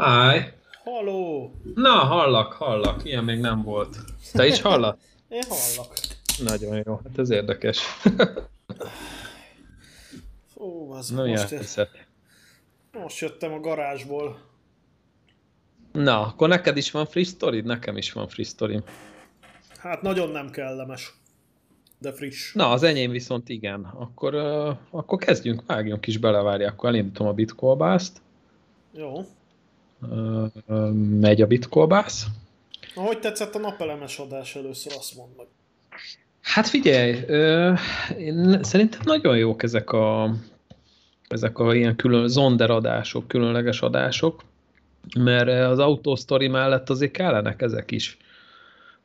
Háj! Haló! Na, hallak, hallak. Ilyen még nem volt. Te is hallak? Én hallak. Nagyon jó. Hát ez érdekes. Ó, az Na, most, elhiszed. most jöttem a garázsból. Na, akkor neked is van free story Nekem is van free story Hát nagyon nem kellemes. De friss. Na, az enyém viszont igen. Akkor, uh, akkor kezdjünk, vágjunk is bele, várj, akkor elindítom a bitkolbászt. Jó. Megy a bitkolbász. Ahogy tetszett a napelemes adás először, azt mondd meg. Hát figyelj, uh, én szerintem nagyon jók ezek a, ezek a ilyen külön zonderadások, különleges adások, mert az autósztori mellett azért kellenek ezek is.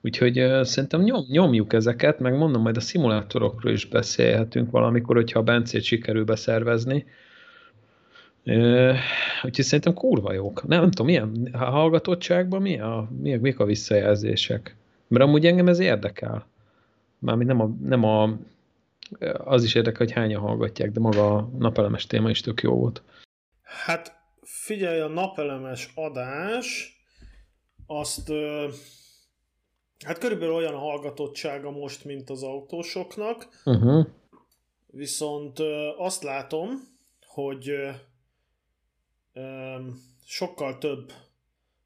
Úgyhogy uh, szerintem nyom, nyomjuk ezeket, meg mondom, majd a szimulátorokról is beszélhetünk valamikor, hogyha a Bencét sikerül beszervezni. Uh, úgyhogy szerintem kurva jók. Nem, nem tudom, milyen a hallgatottságban mi a, mi, mik a visszajelzések? Mert amúgy engem ez érdekel. Mármint nem, a, nem a, az is érdekel, hogy hányan hallgatják, de maga a napelemes téma is tök jó volt. Hát figyelj, a napelemes adás, azt hát körülbelül olyan a hallgatottsága most, mint az autósoknak, uh-huh. viszont azt látom, hogy sokkal több.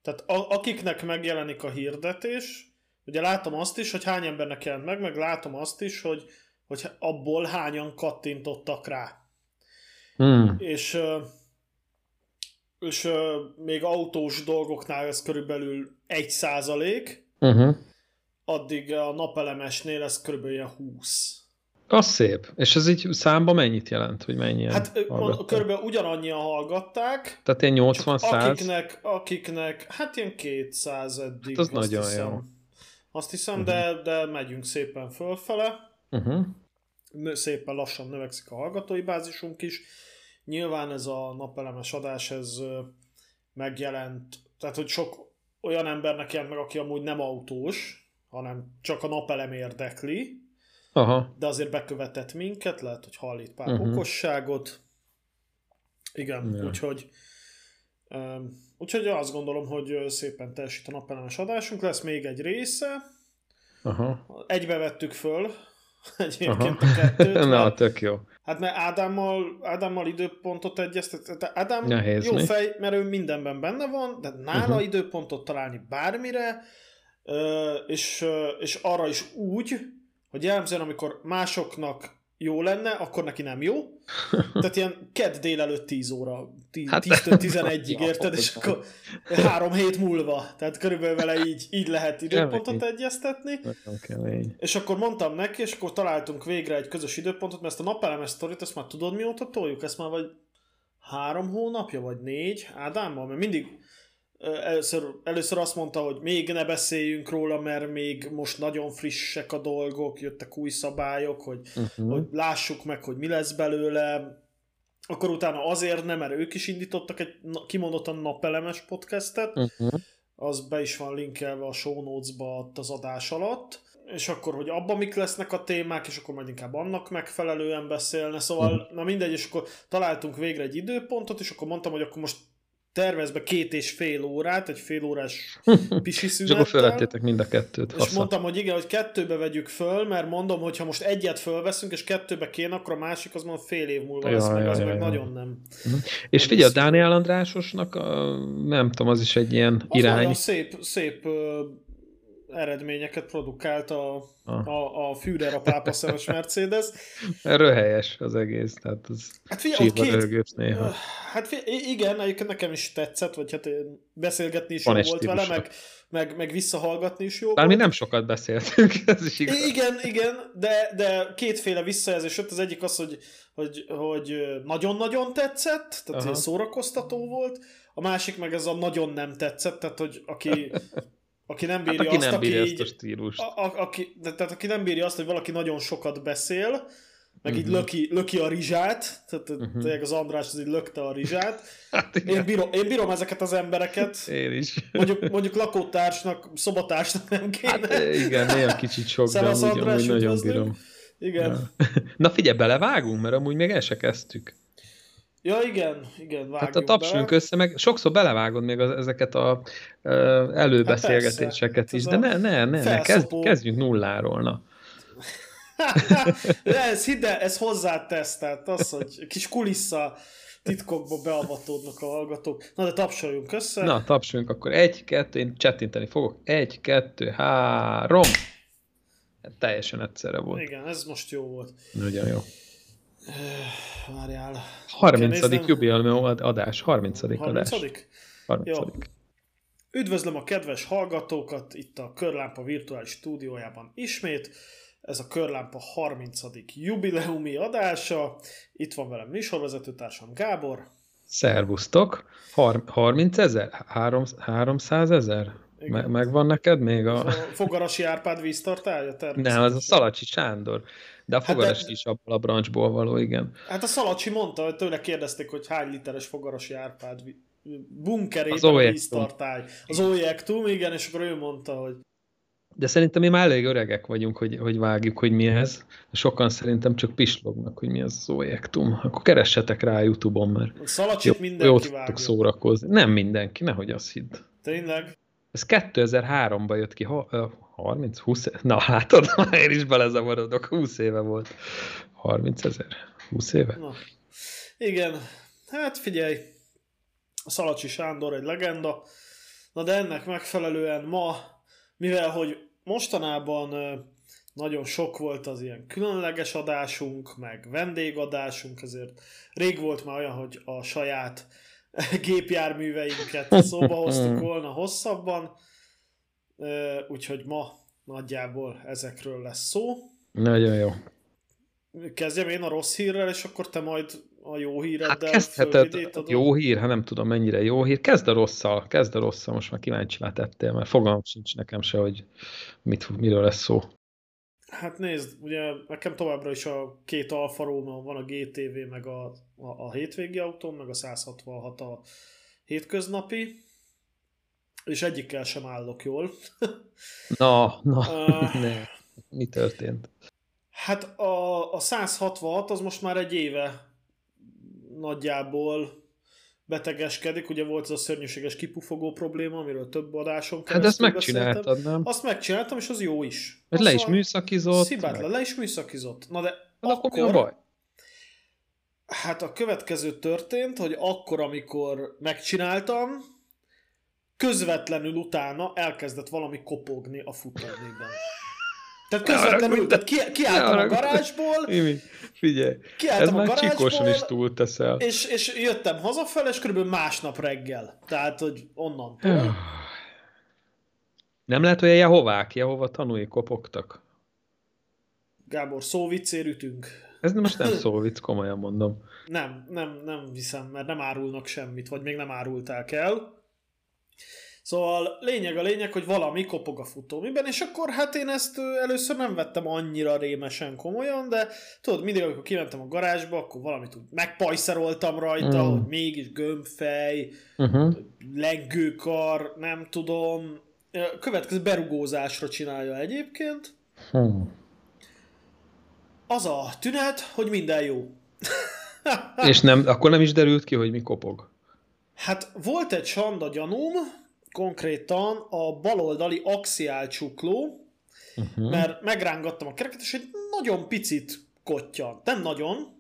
Tehát akiknek megjelenik a hirdetés, ugye látom azt is, hogy hány embernek jelent meg, meg látom azt is, hogy, hogy abból hányan kattintottak rá. Hmm. És, és még autós dolgoknál ez körülbelül egy százalék, uh-huh. addig a napelemesnél ez körülbelül 20. Az szép. És ez így számba mennyit jelent, hogy mennyien Hát hallgatták? körülbelül ugyanannyian hallgatták. Tehát ilyen 80-100? Akiknek, akiknek, hát ilyen 200 eddig. Hát az nagyon hiszem. jó. Azt hiszem, uh-huh. de, de megyünk szépen fölfele. Uh-huh. Szépen lassan növekszik a hallgatói bázisunk is. Nyilván ez a napelemes adás, ez megjelent, tehát hogy sok olyan embernek jelent meg, aki amúgy nem autós, hanem csak a napelem érdekli, Aha. de azért bekövetett minket, lehet, hogy hallít pár uh-huh. okosságot. Igen, ja. úgyhogy um, úgyhogy azt gondolom, hogy szépen teljesít a napelemes adásunk. Lesz még egy része. Aha. Egybe vettük föl egyébként Aha. a kettőt. Na, tök jó. Hát mert Ádámmal, Ádámmal időpontot egyeztet. Ádám Nehéz, jó mi? fej, mert ő mindenben benne van, de nála uh-huh. időpontot találni bármire, és, és arra is úgy, hogy jellemzően, amikor másoknak jó lenne, akkor neki nem jó. Tehát ilyen kedd délelőtt 10 óra, 10, hát, 11-ig, érted? És akkor három hét múlva. Tehát körülbelül vele így, így lehet időpontot egyeztetni. És akkor mondtam neki, és akkor találtunk végre egy közös időpontot, mert ezt a napelemes sztorit, ezt már tudod mióta toljuk? Ezt már vagy három hónapja, vagy négy Ádámmal? Mert mindig először, először azt mondta, hogy még ne beszéljünk róla, mert még most nagyon frissek a dolgok, jöttek új szabályok, hogy, uh-huh. hogy lássuk meg, hogy mi lesz belőle. Akkor utána azért nem, mert ők is indítottak egy kimondottan napelemes podcastet, uh-huh. az be is van linkelve a show notes-ba az adás alatt, és akkor, hogy abban mik lesznek a témák, és akkor majd inkább annak megfelelően beszélne, szóval, uh-huh. na mindegy, és akkor találtunk végre egy időpontot, és akkor mondtam, hogy akkor most tervez be két és fél órát, egy fél órás pisi szünettel. És akkor mind a kettőt. És mondtam, hogy igen, hogy kettőbe vegyük föl, mert mondom, hogy ha most egyet fölveszünk, és kettőbe kéne, akkor a másik az mondom fél év múlva ja, lesz, meg ja, az ja, meg ja. nagyon nem. Uh-huh. És figyelj, a Dániel Andrásosnak, a, nem tudom, az is egy ilyen az irány. Nagyon szép, szép eredményeket produkált a, ah. a, a Führer a pápa szemes Mercedes. Röhelyes az egész, tehát az hát figyelj, két... néha. Hát figyelj, igen, egyébként nekem is tetszett, vagy hát beszélgetni is Van jó volt vele, meg, meg, meg visszahallgatni is jó Bár volt. mi nem sokat beszéltünk, ez is igaz. Igen, igen, de, de kétféle visszajelzés jött, az egyik az, hogy, hogy, hogy nagyon-nagyon tetszett, tehát Aha. szórakoztató volt, a másik meg ez a nagyon nem tetszett, tehát hogy aki aki nem bírja hát, aki azt, nem bírja aki így, a stílust. A, a, aki, de, tehát aki nem bírja azt, hogy valaki nagyon sokat beszél, meg uh-huh. így löki, löki a rizsát, tehát uh-huh. az András az így lökte a rizsát. Hát én, bírom, én bírom ezeket az embereket. Én is. Mondjuk, mondjuk lakótársnak, szobatársnak nem kéne. Hát igen, néha kicsit sok, de amúgy, amúgy nagyon bírom. Igen. Ja. Na figyelj, belevágunk, mert amúgy még el se kezdtük. Ja, igen, igen, Hát a tapsunk össze, meg sokszor belevágod még az, ezeket a uh, előbeszélgetéseket hát is, de ne, ne, ne, ne kezd, kezdjünk nulláról, na. ez, hidd el, ez hozzátesz, tehát az, hogy kis kulissza titkokba beavatódnak a hallgatók. Na, de tapsoljunk össze. Na, tapsoljunk akkor. Egy, kettő, én csettinteni fogok. Egy, kettő, három. Teljesen egyszerre volt. Igen, ez most jó volt. Nagyon jó. Várjál. 30. jubileum adás. 30. 30. adás. 30. Jó. Üdvözlöm a kedves hallgatókat itt a Körlámpa virtuális stúdiójában ismét. Ez a Körlámpa 30. jubileumi adása. Itt van velem műsorvezetőtársam Gábor. Szervusztok! Har- 30 ezer? 300 ezer? Me- megvan neked még a... a Fogarasi Árpád víztartája? Nem, az a Szalacsi Sándor. De a fogaras hát de... is abból a brancsból való, igen. Hát a Szalacsi mondta, hogy tőle kérdezték, hogy hány literes fogarasi Árpád bunkerében a víztartály. Az Ojektum, igen, és akkor ő mondta, hogy de szerintem mi már elég öregek vagyunk, hogy, hogy vágjuk, hogy mi ez. Sokan szerintem csak pislognak, hogy mi az az Ojektum. Akkor keressetek rá a Youtube-on, mert Szalacsit jó, mindenki jó vágja. szórakozni. Nem mindenki, nehogy azt hidd. Tényleg? Ez 2003-ban jött ki, ha, 30, 20, na látod, én is belezavarodok, 20 éve volt. 30 ezer, 20 éve? Na. Igen, hát figyelj, Szalacsi Sándor egy legenda, na de ennek megfelelően ma, mivel hogy mostanában nagyon sok volt az ilyen különleges adásunk, meg vendégadásunk, ezért rég volt már olyan, hogy a saját gépjárműveinket szóba hoztuk volna hosszabban, úgyhogy ma nagyjából ezekről lesz szó. Nagyon jó. Kezdjem én a rossz hírrel, és akkor te majd a jó híreddel hát kezdheted, jó hír, ha nem tudom mennyire jó hír. Kezd a rosszal, kezd a rosszal, most már kíváncsi tettél, mert fogalmam sincs nekem se, hogy mit, miről lesz szó. Hát nézd, ugye nekem továbbra is a két Alfa Romeo van, a GTV, meg a, a, a hétvégi autóm, meg a 166 a hétköznapi, és egyikkel sem állok jól. Na, na, uh, ne. Mi történt? Hát a, a 166 az most már egy éve nagyjából betegeskedik, ugye volt az a szörnyűséges kipufogó probléma, amiről több adáson Hát ezt megcsináltad, nem? Azt megcsináltam, és az jó is. Mert le is műszakizott. Szibátlan, le is műszakizott. Na de hát akkor, akkor baj? Hát a következő történt, hogy akkor, amikor megcsináltam, közvetlenül utána elkezdett valami kopogni a futónében. Tehát közvetlenül, tehát ki, kiálltam a garázsból. Imi, figyelj, ez már csikosan is túl teszel. És, és jöttem hazafel, és körülbelül másnap reggel. Tehát, hogy onnan. Nem lehet, hogy a Jehovák, Jehova tanulni kopogtak. Gábor, szóviccér ütünk. Ez most nem szóvic, komolyan mondom. Nem, nem, nem viszem, mert nem árulnak semmit, vagy még nem árulták el. Szóval lényeg a lényeg, hogy valami kopog a futómiben, és akkor hát én ezt először nem vettem annyira rémesen komolyan, de tudod, mindig amikor kimentem a garázsba, akkor valamit úgy megpajszeroltam rajta, mm. hogy mégis gömbfej, uh-huh. lengőkar, nem tudom. Következő berugózásra csinálja egyébként. Hmm. Az a tünet, hogy minden jó. és nem, akkor nem is derült ki, hogy mi kopog. Hát volt egy sanda gyanúm, konkrétan a baloldali axiál csukló, uh-huh. mert megrángattam a kereket, és egy nagyon picit kottyan. Nem nagyon,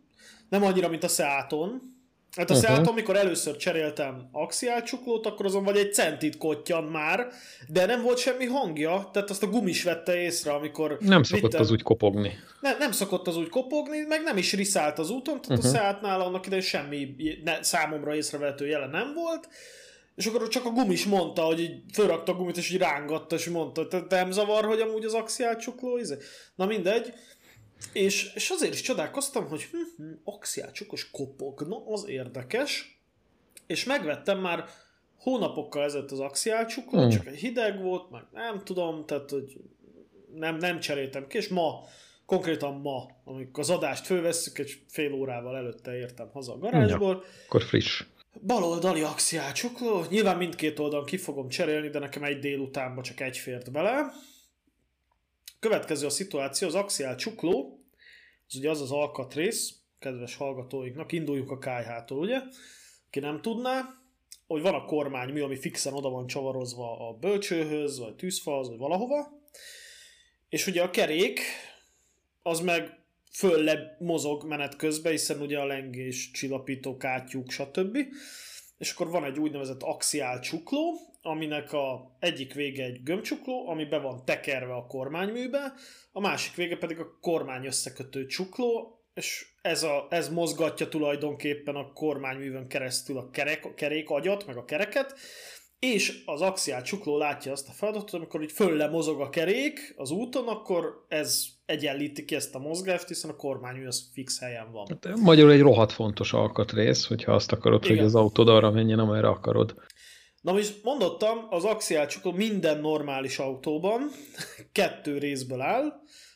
nem annyira, mint a Seaton. Hát a uh-huh. Seaton, mikor először cseréltem axiál csuklót, akkor azon vagy egy centit kottyan már, de nem volt semmi hangja, tehát azt a gumis vette észre, amikor... Nem szokott vittem. az úgy kopogni. Nem, nem szokott az úgy kopogni, meg nem is riszált az úton, tehát uh-huh. a Seatnál annak idején semmi ne, számomra észrevehető jele nem volt, és akkor csak a gumis mondta, hogy így fölrakta a gumit, és így rángatta, és mondta, hogy nem zavar, hogy amúgy az axiál csukló, izé? Na mindegy. És, és azért is csodálkoztam, hogy hm, hm, axiál csukos kopogna, az érdekes. És megvettem már hónapokkal ezelőtt az axiál csuklót, hmm. csak egy hideg volt, meg nem tudom, tehát hogy nem, nem cseréltem ki, és ma, konkrétan ma, amikor az adást fölvesszük, egy fél órával előtte értem haza a garázsból. Ja, akkor friss baloldali csukló, nyilván mindkét oldalon ki fogom cserélni, de nekem egy délutánban csak egy fért bele. Következő a szituáció, az axiál csukló, az ugye az az alkatrész, kedves hallgatóinknak, induljunk a kájhától, ugye? Ki nem tudná, hogy van a kormánymű, ami fixen oda van csavarozva a bölcsőhöz, vagy tűzfalhoz, vagy valahova, és ugye a kerék, az meg fölle mozog menet közben, hiszen ugye a lengés, csillapító, kátyúk, stb. És akkor van egy úgynevezett axiál csukló, aminek a egyik vége egy gömbcsukló, ami be van tekerve a kormányműbe, a másik vége pedig a kormány összekötő csukló, és ez, a, ez mozgatja tulajdonképpen a kormányművön keresztül a kerek, a kerék agyat, meg a kereket, és az axiál csukló látja azt a feladatot, amikor így fölle mozog a kerék az úton, akkor ez egyenlíti ki ezt a mozgást, hiszen a kormánymű az fix helyen van. Hát, magyarul egy rohadt fontos alkatrész, hogyha azt akarod, Igen. hogy az autód arra menjen, amerre akarod. Na most mondottam, az axiál csukló minden normális autóban kettő részből áll.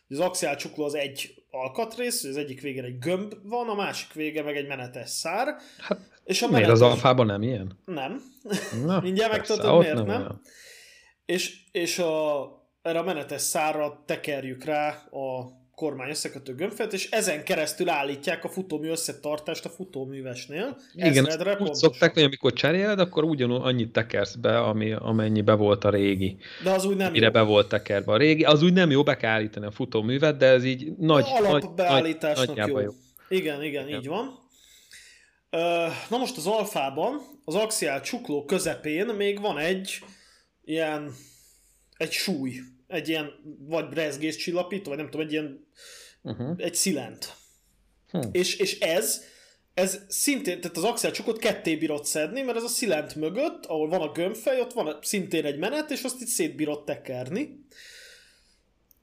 Az axiál csukló az egy alkatrész, az egyik végén egy gömb van, a másik vége meg egy menetes szár. Hát és a miért menetes... az alfában nem ilyen? Nem. Na, Mindjárt megtudod, miért nem. nem. És, és a, erre a menetes szárra tekerjük rá a kormány összekötő gömbfet, és ezen keresztül állítják a futómű összetartást a futóművesnél. Igen, azt úgy szokták, hogy amikor cseréled, akkor ugyanúgy annyit tekersz be, ami, amennyibe volt a régi. De az úgy nem Mire jó. be volt tekerve a régi. Az úgy nem jó, be kell állítani a futóművet, de ez így nagy, alapbeállításnak nagy, jó. jó. Igen, igen, igen, így van. Na most az alfában, az axiál csukló közepén még van egy ilyen egy súly, egy ilyen vagy brezgés csillapító, vagy nem tudom, egy ilyen uh-huh. egy szilent. Hmm. És, és ez, ez szintén, tehát az axiál csukot ketté bírod szedni, mert ez a szilent mögött, ahol van a gömbfej, ott van szintén egy menet, és azt itt szétbírod tekerni.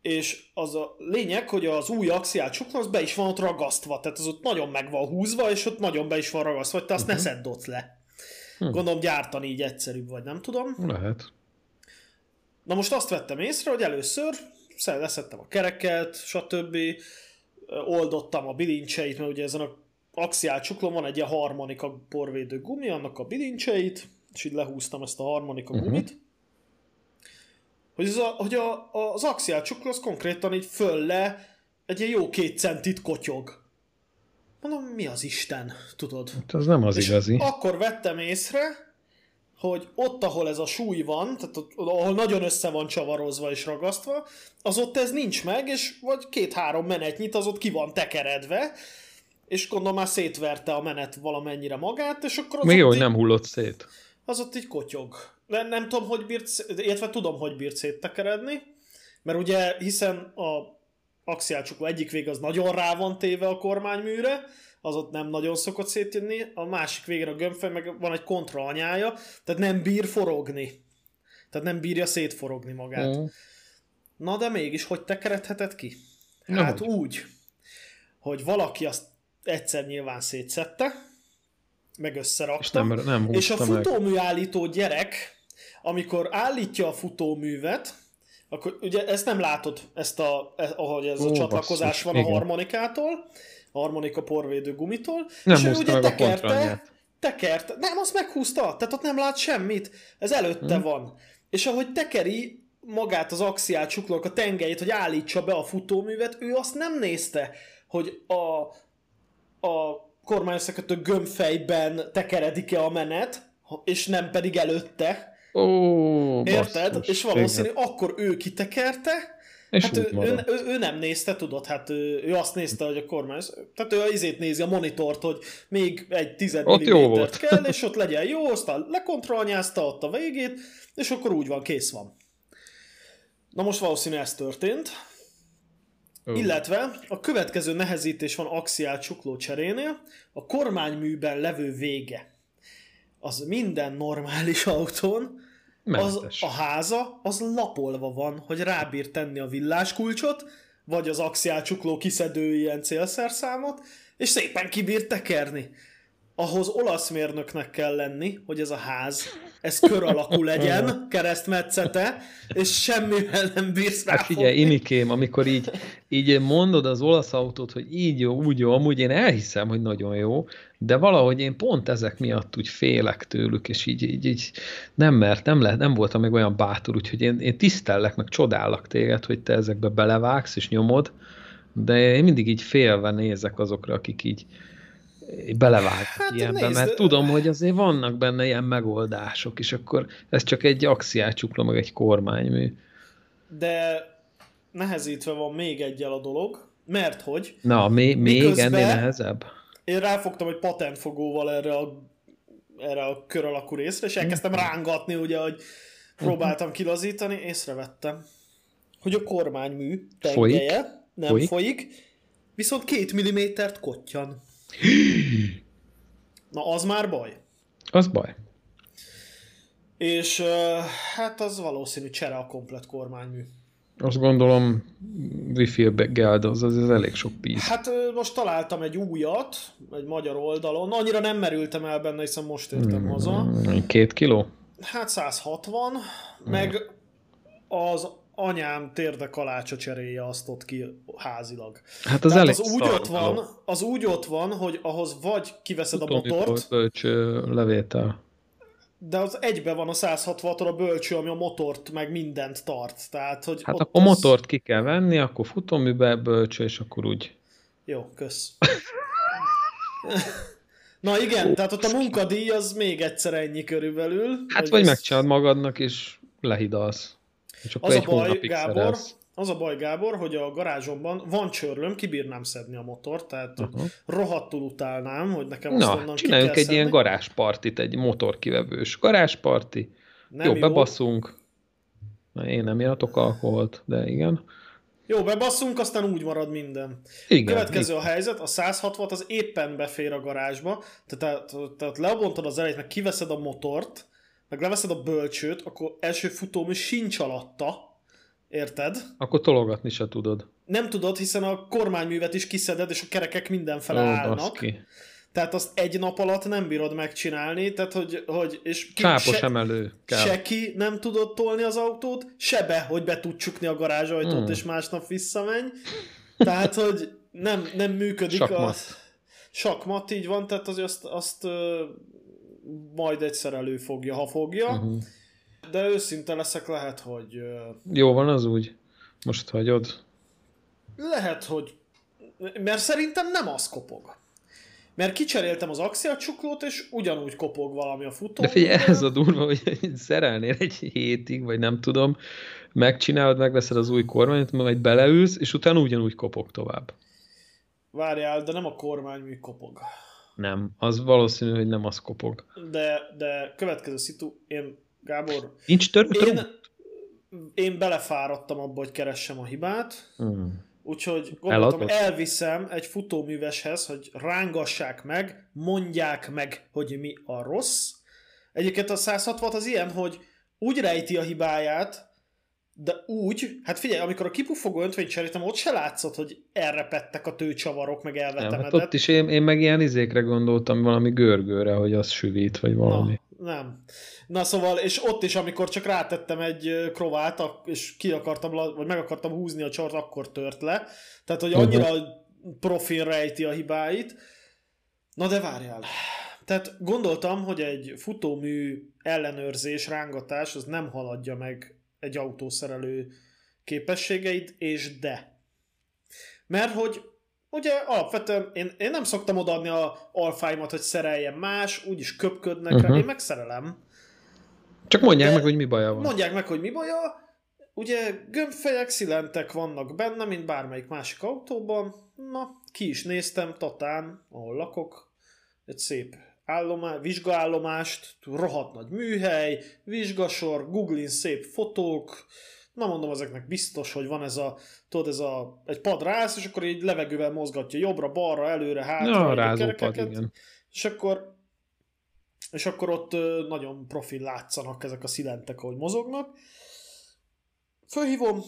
És az a lényeg, hogy az új axiál csukla az be is van ott ragasztva, tehát az ott nagyon meg van húzva, és ott nagyon be is van ragasztva, hogy te azt uh-huh. ne szedd ott le. Hmm. Gondolom gyártani így egyszerűbb, vagy nem tudom. Lehet. Na most azt vettem észre, hogy először leszettem a kereket, stb. Oldottam a bilincseit, mert ugye ezen a axiál csuklón van egy ilyen harmonika porvédő gumi, annak a bilincseit, és így lehúztam ezt a harmonika uh-huh. gumit. Hogy, az, a, hogy a, az axiál csukló az konkrétan így fölle egy ilyen jó két centit kotyog. Mondom, mi az Isten, tudod? Hát ez nem az és igazi. akkor vettem észre, hogy ott, ahol ez a súly van, tehát ott, ahol nagyon össze van csavarozva és ragasztva, az ott ez nincs meg, és vagy két-három menetnyit az ott ki van tekeredve, és gondolom már szétverte a menet valamennyire magát, és akkor az Még jó, hogy nem hullott szét. Az ott így kotyog. Nem, nem tudom, hogy bírt, illetve tudom, hogy bírt széttekeredni, mert ugye hiszen a axiálcsukó egyik vég az nagyon rá van téve a kormányműre, az ott nem nagyon szokott szétjönni, a másik végén a gömbfej meg van egy kontra anyája, tehát nem bír forogni. Tehát nem bírja szétforogni magát. Mm. Na de mégis, hogy tekeredheted ki? Hát hogy? úgy, hogy valaki azt egyszer nyilván szétszette, meg összerakta, és, nem, nem és a futóműállító gyerek, amikor állítja a futóművet, akkor ugye ezt nem látod, ezt a, e, ahogy ez Ó, a csatlakozás basszus, van igen. a harmonikától, harmonika porvédő gumitól, nem és ő ugye meg tekerte, tekerte, nem, azt meghúzta, tehát ott nem lát semmit, ez előtte hmm. van. És ahogy tekeri magát az axiál csuklók a tengelyét, hogy állítsa be a futóművet, ő azt nem nézte, hogy a, a kormányoszakötő gömbfejben tekeredik-e a menet, és nem pedig előtte. Ó, Érted? Basszus, és valószínű, igen. akkor ő kitekerte, és hát ő, ő, ő, ő, nem nézte, tudod, hát ő, ő azt nézte, hogy a kormány, tehát ő izét nézi a monitort, hogy még egy 10 mm kell, és ott legyen jó, aztán lekontrollnyázta ott a végét, és akkor úgy van, kész van. Na most valószínű ez történt. Oh. Illetve a következő nehezítés van axiál csukló cserénél, a kormányműben levő vége. Az minden normális autón az, a háza az lapolva van, hogy rábír tenni a villáskulcsot, vagy az axiál csukló kiszedő ilyen célszerszámot, és szépen kibír tekerni. Ahhoz olasz mérnöknek kell lenni, hogy ez a ház, ez kör alakú legyen, keresztmetszete, és semmivel nem bírsz rá. Hát figyelj, Inikém, amikor így, így mondod az olasz autót, hogy így jó, úgy jó, amúgy én elhiszem, hogy nagyon jó, de valahogy én pont ezek miatt úgy félek tőlük, és így, így, így nem mert, nem, lehet, nem voltam meg olyan bátor, úgyhogy én, én tisztellek, meg csodállak téged, hogy te ezekbe belevágsz és nyomod, de én mindig így félve nézek azokra, akik így belevágnak hát, ilyenbe, nézd, mert tudom, hogy azért vannak benne ilyen megoldások, és akkor ez csak egy axiácsukla, meg egy kormánymű. De nehezítve van még egyel a dolog, mert hogy... Na, még, még ennél nehezebb? Én ráfogtam egy patentfogóval erre a, erre a kör alakú részre, és elkezdtem rángatni, ugye, hogy próbáltam kilazítani, észrevettem, hogy a kormánymű tengelye folyik? nem folyik, folyik viszont két millimétert kottyan. Na, az már baj. Az baj. És uh, hát az valószínű csere a komplet kormánymű. Azt gondolom wifi geld az, az, az elég sok píz. Hát most találtam egy újat, egy magyar oldalon. Annyira nem merültem el benne, hiszen most értem haza. Két kiló? Hát 160, mm. meg az anyám térde kalácsa cseréje azt ott ki házilag. Hát az, elég az úgy ott van, az úgy ott van, hogy ahhoz vagy kiveszed Tudom, a motort. Bölcs levétel. De az egybe van a 160 a bölcső, ami a motort meg mindent tart. Tehát, hogy hát akkor az... motort ki kell venni, akkor futóműbe bölcső, és akkor úgy. Jó, kösz. Na igen, tehát ott a munkadíj az még egyszer ennyi körülbelül. Hát vagy ezt... megcsinálod magadnak, és lehidalsz. És akkor az egy a baj, Gábor, szerez. az a baj, Gábor, hogy a garázsomban van csörlöm, kibírnám szedni a motort, tehát uh-huh. rohadtul utálnám, hogy nekem azt Na, onnan csináljunk egy szedni. ilyen garázspartit, egy motorkivevős garázsparti. Nem jó, jó, bebaszunk. Na, én nem jártok alkoholt, de igen. Jó, bebasszunk, aztán úgy marad minden. Igen, Következő igen. a helyzet, a 160 az éppen befér a garázsba, tehát, tehát lebontod az elejét, meg kiveszed a motort, meg leveszed a bölcsőt, akkor első futómű sincs alatta, érted? Akkor tologatni se tudod. Nem tudod, hiszen a kormányművet is kiszeded, és a kerekek mindenfele Ó, állnak. Ki. Tehát azt egy nap alatt nem bírod megcsinálni, tehát hogy... hogy és ki, Csápos se, emelő kell. Se ki nem tudod tolni az autót, se be, hogy be tud csukni a garázsajtót, hmm. és másnap visszamenj. Tehát, hogy nem, nem működik Sakmat. a... Sakmat, így van, tehát az, azt, azt majd egyszer előfogja, ha fogja. Uh-huh. De őszinte leszek, lehet, hogy... Jó van az úgy? Most hagyod? Lehet, hogy... Mert szerintem nem az kopog. Mert kicseréltem az axiacsuklót, és ugyanúgy kopog valami a futó. De figyelj, ez a durva, hogy szerelnél egy hétig, vagy nem tudom, megcsinálod, megveszed az új kormányt, majd beleülsz, és utána ugyanúgy kopog tovább. Várjál, de nem a kormánymű kopog. Nem, az valószínű, hogy nem az kopog. De, de következő szitu, én, Gábor... Nincs tör, én, én belefáradtam abba, hogy keressem a hibát, hmm. Úgyhogy gondoltam, elviszem egy futóműveshez, hogy rángassák meg, mondják meg, hogy mi a rossz. Egyébként a 160 az ilyen, hogy úgy rejti a hibáját, de úgy, hát figyelj, amikor a kipufogó öntvényt cseréltem, ott se látszott, hogy pettek a tőcsavarok, meg elvetemedett. Hát ott is én, én meg ilyen izékre gondoltam, valami görgőre, hogy az süvít, vagy valami. Na, nem. Na szóval, és ott is, amikor csak rátettem egy krovát, és ki akartam, vagy meg akartam húzni a csort, akkor tört le. Tehát, hogy annyira uh-huh. profil rejti a hibáit. Na de várjál. Tehát gondoltam, hogy egy futómű ellenőrzés, rángatás, az nem haladja meg egy autószerelő képességeit, és de. Mert hogy ugye alapvetően én, én nem szoktam odaadni a alfáimat, hogy szereljen más, úgyis köpködnek uh-huh. rá, én megszerelem. Csak mondják de meg, hogy mi baja van. Mondják meg, hogy mi baja. Ugye gömbfejek, szilentek vannak benne, mint bármelyik másik autóban. Na, ki is néztem Tatán, ahol lakok. Egy szép állomá, vizsgaállomást, rohadt nagy műhely, vizsgasor, googlin szép fotók, na mondom, ezeknek biztos, hogy van ez a, tudod, ez a, egy pad rász, és akkor így levegővel mozgatja jobbra, balra, előre, hátra, ja, a kerekeket, igen. és akkor és akkor ott nagyon profil látszanak ezek a szilentek, ahogy mozognak. Fölhívom,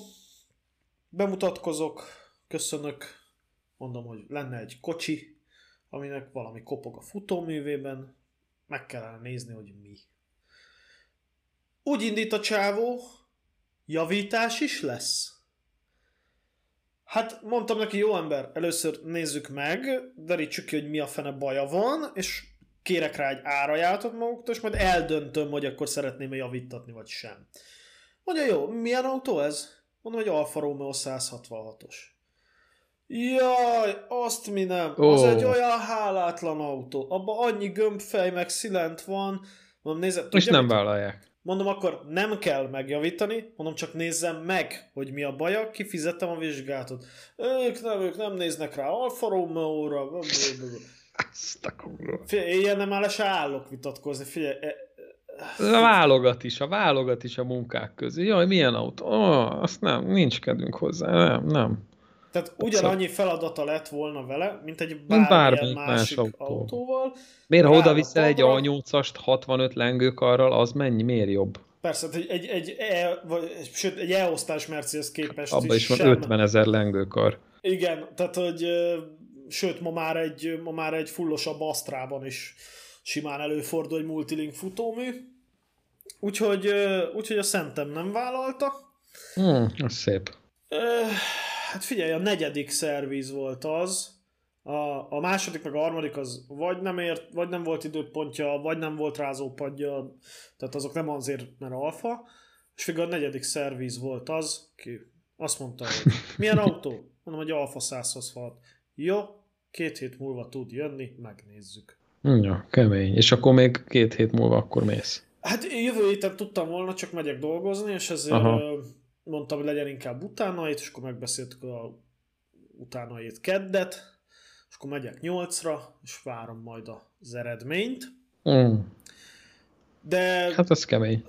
bemutatkozok, köszönök, mondom, hogy lenne egy kocsi, aminek valami kopog a futóművében, meg kellene nézni, hogy mi. Úgy indít a csávó, javítás is lesz. Hát mondtam neki, jó ember, először nézzük meg, derítsük ki, hogy mi a fene baja van, és kérek rá egy árajátot maguktól, és majd eldöntöm, hogy akkor szeretném-e javítatni, vagy sem. Mondja, jó, milyen autó ez? Mondom, hogy Alfa Romeo 166-os. Jaj, azt mi nem. Oh. Az egy olyan hálátlan autó. Abba annyi gömbfej meg szilent van. Mondom, nézze, És nem mit? vállalják. Mondom, akkor nem kell megjavítani, mondom, csak nézzem meg, hogy mi a baja, kifizettem a vizsgátot. Ők nem, ők nem néznek rá Alfa Romeo-ra. Azt a Figyelj, ilyen nem áll, se állok vitatkozni. Figyelj, e, a válogat is, a válogat is a munkák közé. Jaj, milyen autó? Oh, azt nem, nincs kedünk hozzá. Nem, nem. Tehát ugyanannyi feladata lett volna vele, mint egy bármilyen másik más autó. autóval. Miért, ha oda viszel egy A8-ast 65 lengőkarral, az mennyi, miért jobb? Persze, egy, egy, egy, e, vagy, sőt, egy E-osztás Mercedes képest Abba is, is van 50 ezer lengőkar. Igen, tehát, hogy sőt, ma már egy, ma már egy fullosabb Astrában is simán előfordul egy multilink futómű. Úgyhogy, úgyhogy a Szentem nem vállalta. Hmm, az szép. Hát figyelj, a negyedik szerviz volt az, a, a második meg a harmadik az vagy nem, ért, vagy nem volt időpontja, vagy nem volt rázópadja, tehát azok nem azért, mert alfa, és végül a negyedik szerviz volt az, ki azt mondta, hogy milyen autó? Mondom, hogy alfa 126. Jó, két hét múlva tud jönni, megnézzük. Ja, kemény. És akkor még két hét múlva akkor mész. Hát jövő héten tudtam volna, csak megyek dolgozni, és ezért Aha. Mondtam, hogy legyen inkább utánait, és akkor megbeszéltük a utánait keddet, és akkor megyek nyolcra, és várom majd az eredményt. Mm. De... Hát az kemény.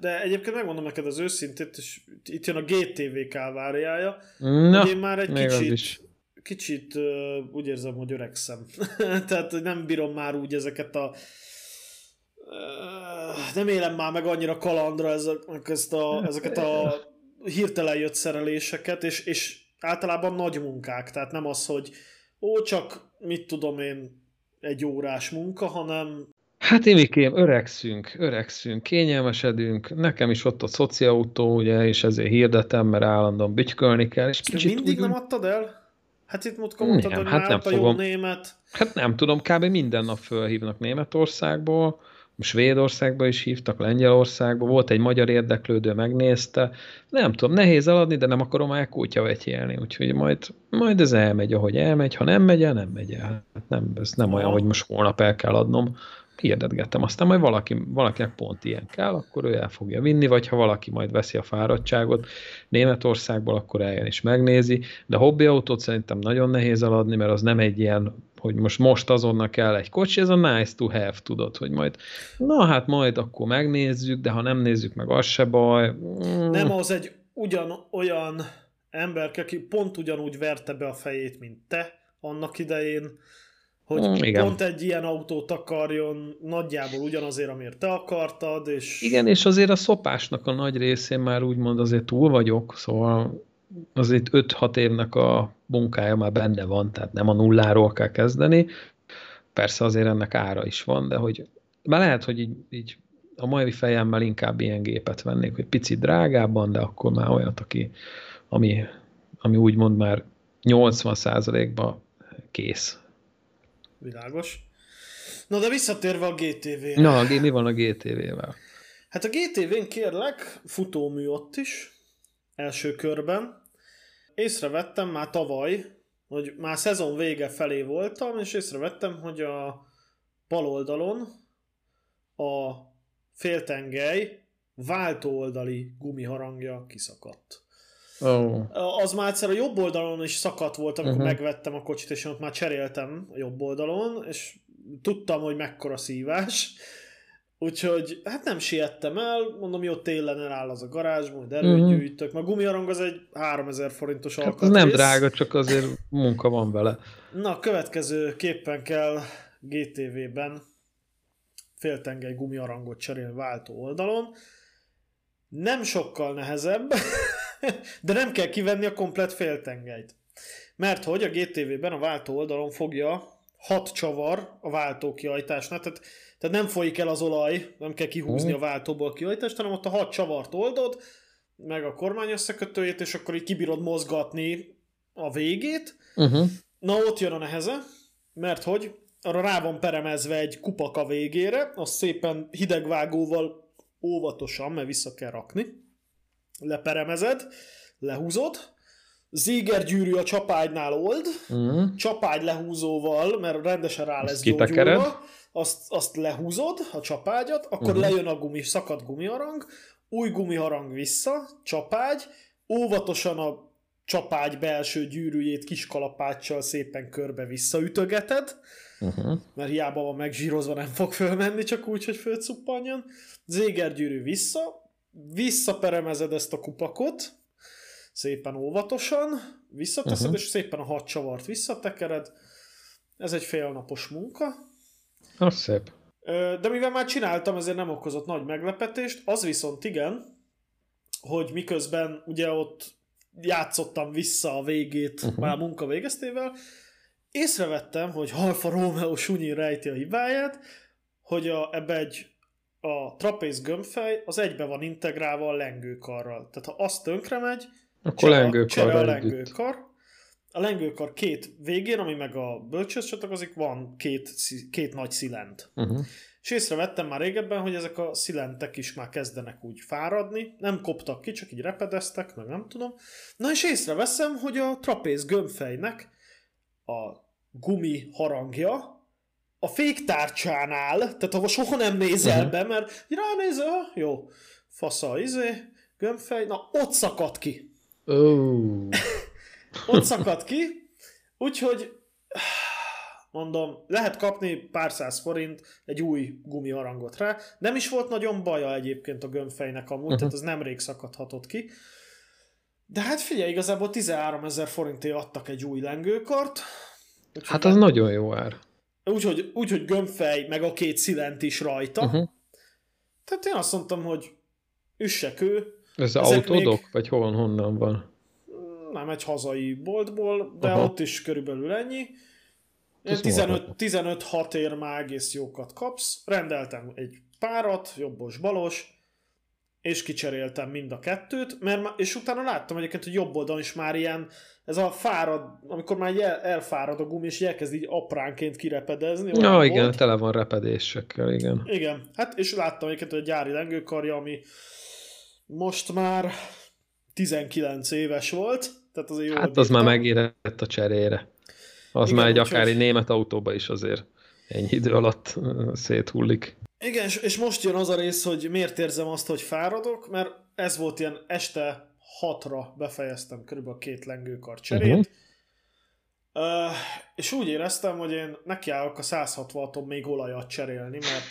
De egyébként megmondom neked az őszintét, és itt jön a GTV kálváriája, Na, hogy én már egy kicsit kicsit úgy érzem, hogy öregszem. Tehát, nem bírom már úgy ezeket a nem élem már meg annyira kalandra ezek, ezt a, ezeket a hirtelen jött szereléseket, és, és általában nagy munkák, tehát nem az, hogy ó, csak mit tudom én, egy órás munka, hanem Hát Imikém, öregszünk, öregszünk, kényelmesedünk, nekem is ott a szociautó, ugye, és ezért hirdetem, mert állandóan bütykölni kell. És kicsit mindig úgy... nem adtad el? Hát itt mondtad, mondtad hogy hát nem fogom. német. Hát nem tudom, kb. minden nap fölhívnak Németországból, Svédországba is hívtak, Lengyelországba, volt egy magyar érdeklődő, megnézte. Nem tudom, nehéz eladni, de nem akarom már vetyélni, úgyhogy majd, majd ez elmegy, ahogy elmegy, ha nem megy el, nem megy el. Hát nem, ez nem olyan, hogy most holnap el kell adnom, hirdetgettem. Aztán majd valaki, valakinek pont ilyen kell, akkor ő el fogja vinni, vagy ha valaki majd veszi a fáradtságot Németországból, akkor eljön és megnézi. De hobbi autót szerintem nagyon nehéz eladni, mert az nem egy ilyen, hogy most most azonnal kell egy kocsi, ez a nice to have, tudod, hogy majd, na hát majd akkor megnézzük, de ha nem nézzük meg, az se baj. Mm. Nem az egy ugyan olyan ember, aki pont ugyanúgy verte be a fejét, mint te annak idején, hogy mm, igen. pont egy ilyen autót akarjon nagyjából ugyanazért, amiért te akartad, és... Igen, és azért a szopásnak a nagy részén már úgymond azért túl vagyok, szóval azért 5-6 évnek a munkája már benne van, tehát nem a nulláról kell kezdeni. Persze azért ennek ára is van, de hogy már lehet, hogy így, így a mai fejemmel inkább ilyen gépet vennék, hogy picit drágábban, de akkor már olyat, aki, ami, ami úgymond már 80%-ba kész Világos. Na de visszatérve a GTV-re. Na, mi van a GTV-vel? Hát a GTV-n kérlek, futómű ott is, első körben. Észrevettem már tavaly, hogy már szezon vége felé voltam, és észrevettem, hogy a bal oldalon a féltengely váltó oldali gumiharangja kiszakadt. Oh. Az már egyszer a jobb oldalon is szakadt volt, amikor uh-huh. megvettem a kocsit, és ott már cseréltem a jobb oldalon, és tudtam, hogy mekkora szívás. Úgyhogy hát nem siettem el, mondom, jó télen eláll az a garázs, majd előgyűjtök. Uh-huh. Meg gumiarang az egy 3000 forintos hát alkatrész. nem drága, csak azért munka van vele. Na, következő képpen kell GTV-ben féltengely gumiarangot cserélni váltó oldalon. Nem sokkal nehezebb, de nem kell kivenni a komplet féltengelyt. Mert hogy a GTV-ben a váltó oldalon fogja hat csavar a váltó kiajtásnál, tehát, tehát nem folyik el az olaj, nem kell kihúzni a váltóból a kiajtást, hanem ott a hat csavart oldod, meg a kormány összekötőjét, és akkor így kibírod mozgatni a végét. Uh-huh. Na ott jön a neheze, mert hogy arra rá van peremezve egy kupak a végére, azt szépen hidegvágóval óvatosan, mert vissza kell rakni leperemezed, lehúzod, Zégergyűrű a csapágynál old, Uh-huh. csapágy lehúzóval, mert rendesen rá lesz gyógyulva, azt, azt lehúzod, a csapágyat, akkor uh-huh. lejön a gumi, szakadt gumiharang, új gumiharang vissza, csapágy, óvatosan a csapágy belső gyűrűjét kis kalapáccsal szépen körbe visszaütögeted, Uh-huh. mert hiába van megzsírozva, nem fog fölmenni, csak úgy, hogy fölcuppanjon. Zégergyűrű vissza, visszaperemezed ezt a kupakot, szépen óvatosan, visszateszed, uh-huh. és szépen a hat csavart visszatekered. Ez egy félnapos munka. Az szép. De mivel már csináltam, ezért nem okozott nagy meglepetést. Az viszont igen, hogy miközben ugye ott játszottam vissza a végét uh-huh. már munka végeztével, észrevettem, hogy Alfa Romeo sunyi rejti a hibáját, hogy a, ebbe egy a trapéz gömbfej az egybe van integrálva a lengőkarral. Tehát ha az tönkre megy, Akkor csere, csere a együtt. lengőkar. A lengőkar két végén, ami meg a bölcsőhöz csatlakozik, van két, két nagy szilent. Uh-huh. És észrevettem már régebben, hogy ezek a szilentek is már kezdenek úgy fáradni, nem koptak ki, csak így repedeztek, meg nem tudom. Na és észreveszem, hogy a trapéz gömbfejnek a gumi harangja a féktárcsánál, tehát ahol soha nem nézel Mhm. be, mert ránézel, jó, fasza, izé, gömbfej, na ott szakadt ki. Oh. Ott szakadt ki, úgyhogy mondom, lehet kapni pár száz forint egy új gumiharangot rá. Nem is volt nagyon baja egyébként a gömbfejnek amúgy, uh-huh. tehát az nemrég szakadhatott ki. De hát figyelj, igazából 13 ezer forintért adtak egy új lengőkart. Úgyhogy Hát az nagyon jó ár. Úgyhogy úgy, hogy gömbfej, meg a két szilent is rajta. Uh-huh. Tehát én azt mondtam, hogy üssek ő, Ez Ezek autódok? még- Vagy hol, honnan van? nem egy hazai boltból, de Aha. Ott is körülbelül ennyi. Ez 15, 15-6 ér már egész jókat kapsz. Rendeltem egy párat, jobbos-balos, és kicseréltem mind a kettőt, mert és utána láttam egyébként, hogy jobb oldalon is már ilyen, ez a fárad, amikor már el, elfárad a gumi, és elkezd így apránként kirepedezni. Ja, igen, volt. tele van repedésekkel, igen. Igen, hát és láttam egyébként, hogy a gyári lengőkarja, ami most már 19 éves volt, tehát azért jól Hát az már megérett a cserére. Az Igen, már egy akár egy német autóba is azért ennyi idő alatt széthullik. Igen, és, most jön az a rész, hogy miért érzem azt, hogy fáradok, mert ez volt ilyen este hatra befejeztem körülbelül a két lengőkar cserét, Mhm. Uh, és úgy éreztem, hogy én nekiállok a 160-on még olajat cserélni, mert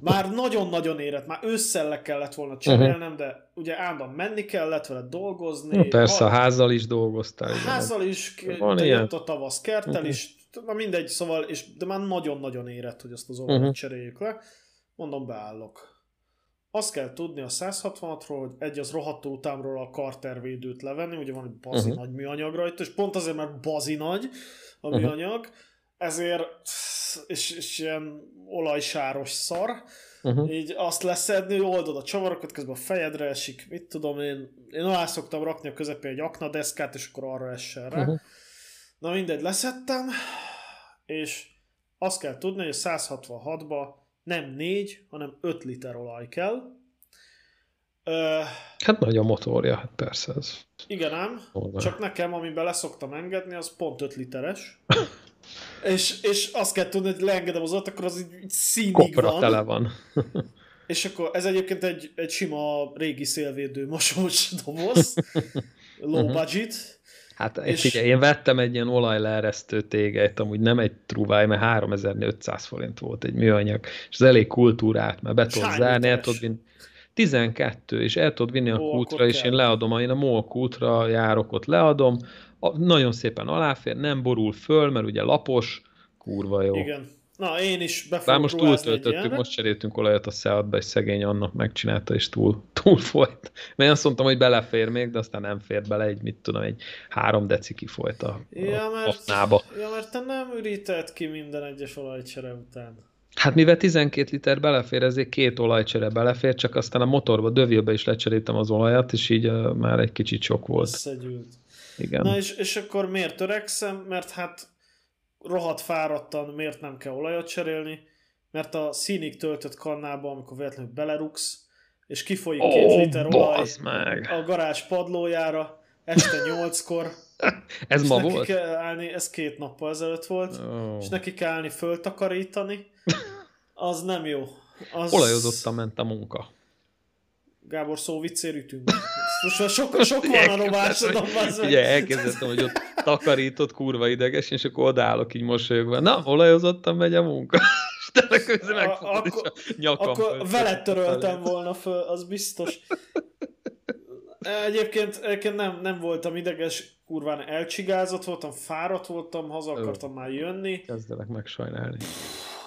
már nagyon-nagyon érett, már ősszel le kellett volna cserélnem, de ugye állandóan menni kellett vele dolgozni. Uh-huh. Persze, a házzal is dolgoztál. igen. Házzal is, Van de jött a tavasz kerttel Mhm. is, na mindegy, szóval, és, de már nagyon-nagyon érett, hogy azt az olajat Mhm. uh-huh. cseréljük le. Mondom, beállok. Azt kell tudni a 166-ról, hogy egy az rohadtó utámról a kartervédőt levenni, ugye van egy bazi uh-huh. nagy műanyag rajta, és pont azért, mert bazi nagy a műanyag, ezért és, és ilyen olajsáros szar, Uh-huh. így azt leszedni, oldod a csavarokat, közben a fejedre esik, mit tudom én, én alá szoktam rakni a közepén egy aknadeszkát, és akkor arra essen rá. Uh-huh. Na mindegy, leszettem, és azt kell tudni, hogy a 166-ba nem 4, hanem 5 liter olaj kell. Ö, Hát nagy a motorja, hát persze ez. igen ám, hol van. csak nekem, amiben leszoktam engedni, az pont 5 literes. és, és azt kell tudni, hogy leengedem az ott, akkor az így, így színig Kopra van. tele van. És akkor ez egyébként egy, egy sima régi szélvédő mosós doboz, low Mhm. budget. Hát És- figyelj, én vettem egy ilyen olajleeresztő tégelyt, amúgy nem egy truváj, mert 3500 forint volt egy műanyag, és az elég kultúrát, mert be tudod zárni, el tudod vinni. 12, és el tudod vinni a Ó, kútra, és kell. én leadom, én a MOL kútra járok, ott leadom, a, nagyon szépen aláfér, nem borul föl, mert ugye lapos, kurva jó. Igen. Na, én is be Bár most túltöltöttük, most cseréltünk olajat a Seatba, és szegény annak megcsinálta, és túl, túl folyt. Mert azt mondtam, hogy belefér még, de aztán nem fér bele, egy, mit tudom, egy három deci kifolyt a, Ja, mert, aknába. ja, mert te nem üríted ki minden egyes olajcsere után. Hát mivel 12 liter belefér, ezért két olajcsere belefér, csak aztán a motorba, dövilbe is lecseréltem az olajat, és így uh, már egy kicsit sok volt. Összegyűlt. Igen. Na és, és akkor miért törekszem? Mert hát rohadt fáradtan miért nem kell olajat cserélni? Mert a színig töltött kannába, amikor véletlenül belerugsz, és kifolyik két Ó, liter olaj meg! a garázs padlójára, este nyolckor. ez ma volt? Kell állni, ez két nappal ezelőtt volt, Oh. és neki kell állni föltakarítani. Az nem jó. Az... Olajozottan ment a munka. Gábor szó viccér ütünk. Most már sok, sok van a meg. Ugye elkezdettem, hogy ott takarított kurva ideges, és akkor odállok így mosolyogva. Na, olajozottan megy a munka. És tényleg közben megfogod, akkor- a nyakam Akkor veled töröltem volna föl, az biztos. Egyébként, egyébként nem, nem voltam ideges, kurván elcsigázott voltam, fáradt voltam, haza akartam már jönni, Kezdelek megsajnálni.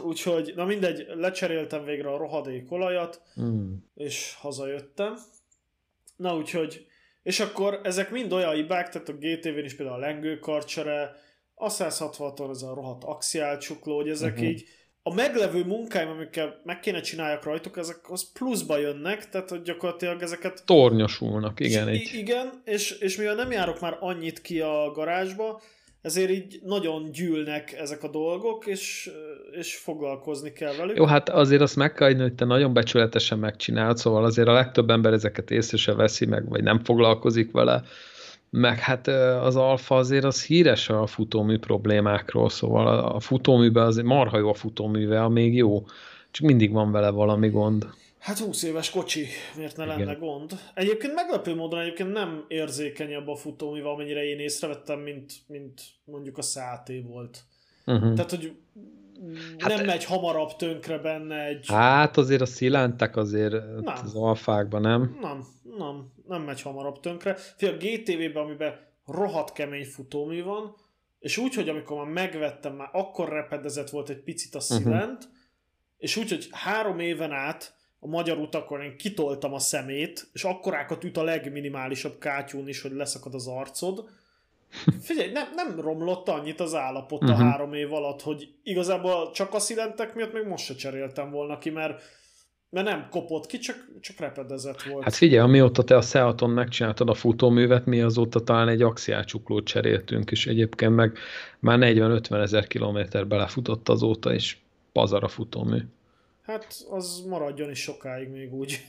úgyhogy, na mindegy, lecseréltem végre a rohadék olajat, Mm. és hazajöttem. Na úgyhogy, és akkor ezek mind olyan hibák, tehát a GTV-n is például a lengőkarcsere, a 166-on ez a rohadt axiálcsukló, hogy ezek uh-huh. így a meglevő munkáim, amikkel meg kéne csináljak rajtuk, ezek az pluszba jönnek, tehát hogy gyakorlatilag ezeket Tornyosulnak, igen. és, Egy, i- igen, és, és mivel nem járok már annyit ki a garázsba, ezért így nagyon gyűlnek ezek a dolgok, és, és foglalkozni kell velük. Jó, hát azért azt meg kell hogy te nagyon becsületesen megcsinálod, szóval azért a legtöbb ember ezeket észre se veszi meg, vagy nem foglalkozik vele, meg hát az alfa azért az híres a futómű problémákról, szóval a- a futóműben azért marha jó a futóműve, még jó, csak mindig van vele valami gond. Hát 20 éves kocsi, miért ne Igen. lenne gond? Egyébként meglepő módon egyébként nem érzékenyebb a futóművel, amennyire én észrevettem, mint, mint mondjuk a száté volt. Uh-huh. Tehát, hogy Hát- nem megy hamarabb tönkre benne egy... Hát azért a szilántek azért Nem. az alfákban, nem? Nem, nem, nem megy hamarabb tönkre. Fia, a GTV-ben, amiben rohadt kemény futómű van, és úgy, hogy amikor már megvettem, már akkor repedezett volt egy picit a szilent, uh-huh. és úgy, hogy három éven át a magyar utakon én kitoltam a szemét, és akkorákat üt a legminimálisabb kátyún is, hogy leszakad az arcod. Figyelj, nem, nem romlott annyit az állapot uh-huh. a Mhm. három év alatt, hogy igazából csak a szilentek miatt még most se cseréltem volna ki, mert, mert nem kopott ki, csak, csak repedezett volt. Hát figyelj, amióta te a Seaton megcsináltad a futóművet, mi azóta talán egy axiálcsuklót cseréltünk, és egyébként meg már 40-50 ezer kilométer belefutott azóta, és pazar a futómű. Hát az maradjon is sokáig még úgy.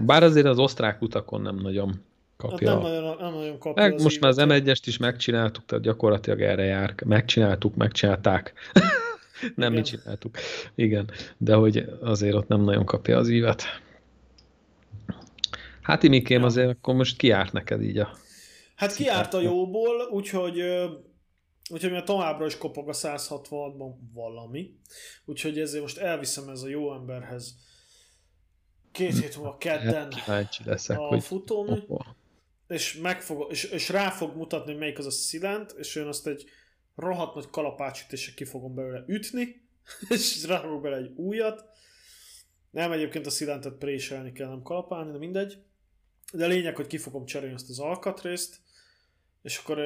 Bár azért az osztrák utakon nem nagyon Hát kapja. nem, nagyon, nem nagyon kapja meg most már az ívet. M1-est is megcsináltuk, tehát gyakorlatilag erre jár. Megcsináltuk, megcsinálták. nem mi Igen. csináltuk. Igen, de hogy azért ott nem nagyon kapja az ívet. Hát Imikém, Ja. azért akkor most kiárt neked így a... Hát kiárt a jóból, úgyhogy, úgyhogy mi továbbra is kopog a 166-ban valami. Úgyhogy ezért most elviszem ez a jó emberhez két hét múlva kedden Hát leszek, a futómű, és, meg fog, és, és rá fog mutatni, hogy melyik az a szilent, és én azt egy rohadt nagy kalapácsütéssel ki fogom belőle ütni, és ráfogok bele egy újat. Nem, egyébként a szilentet préselni kell, nem kalapálni, de mindegy. De lényeg, hogy ki fogom cserélni ezt az alkatrészt, és akkor,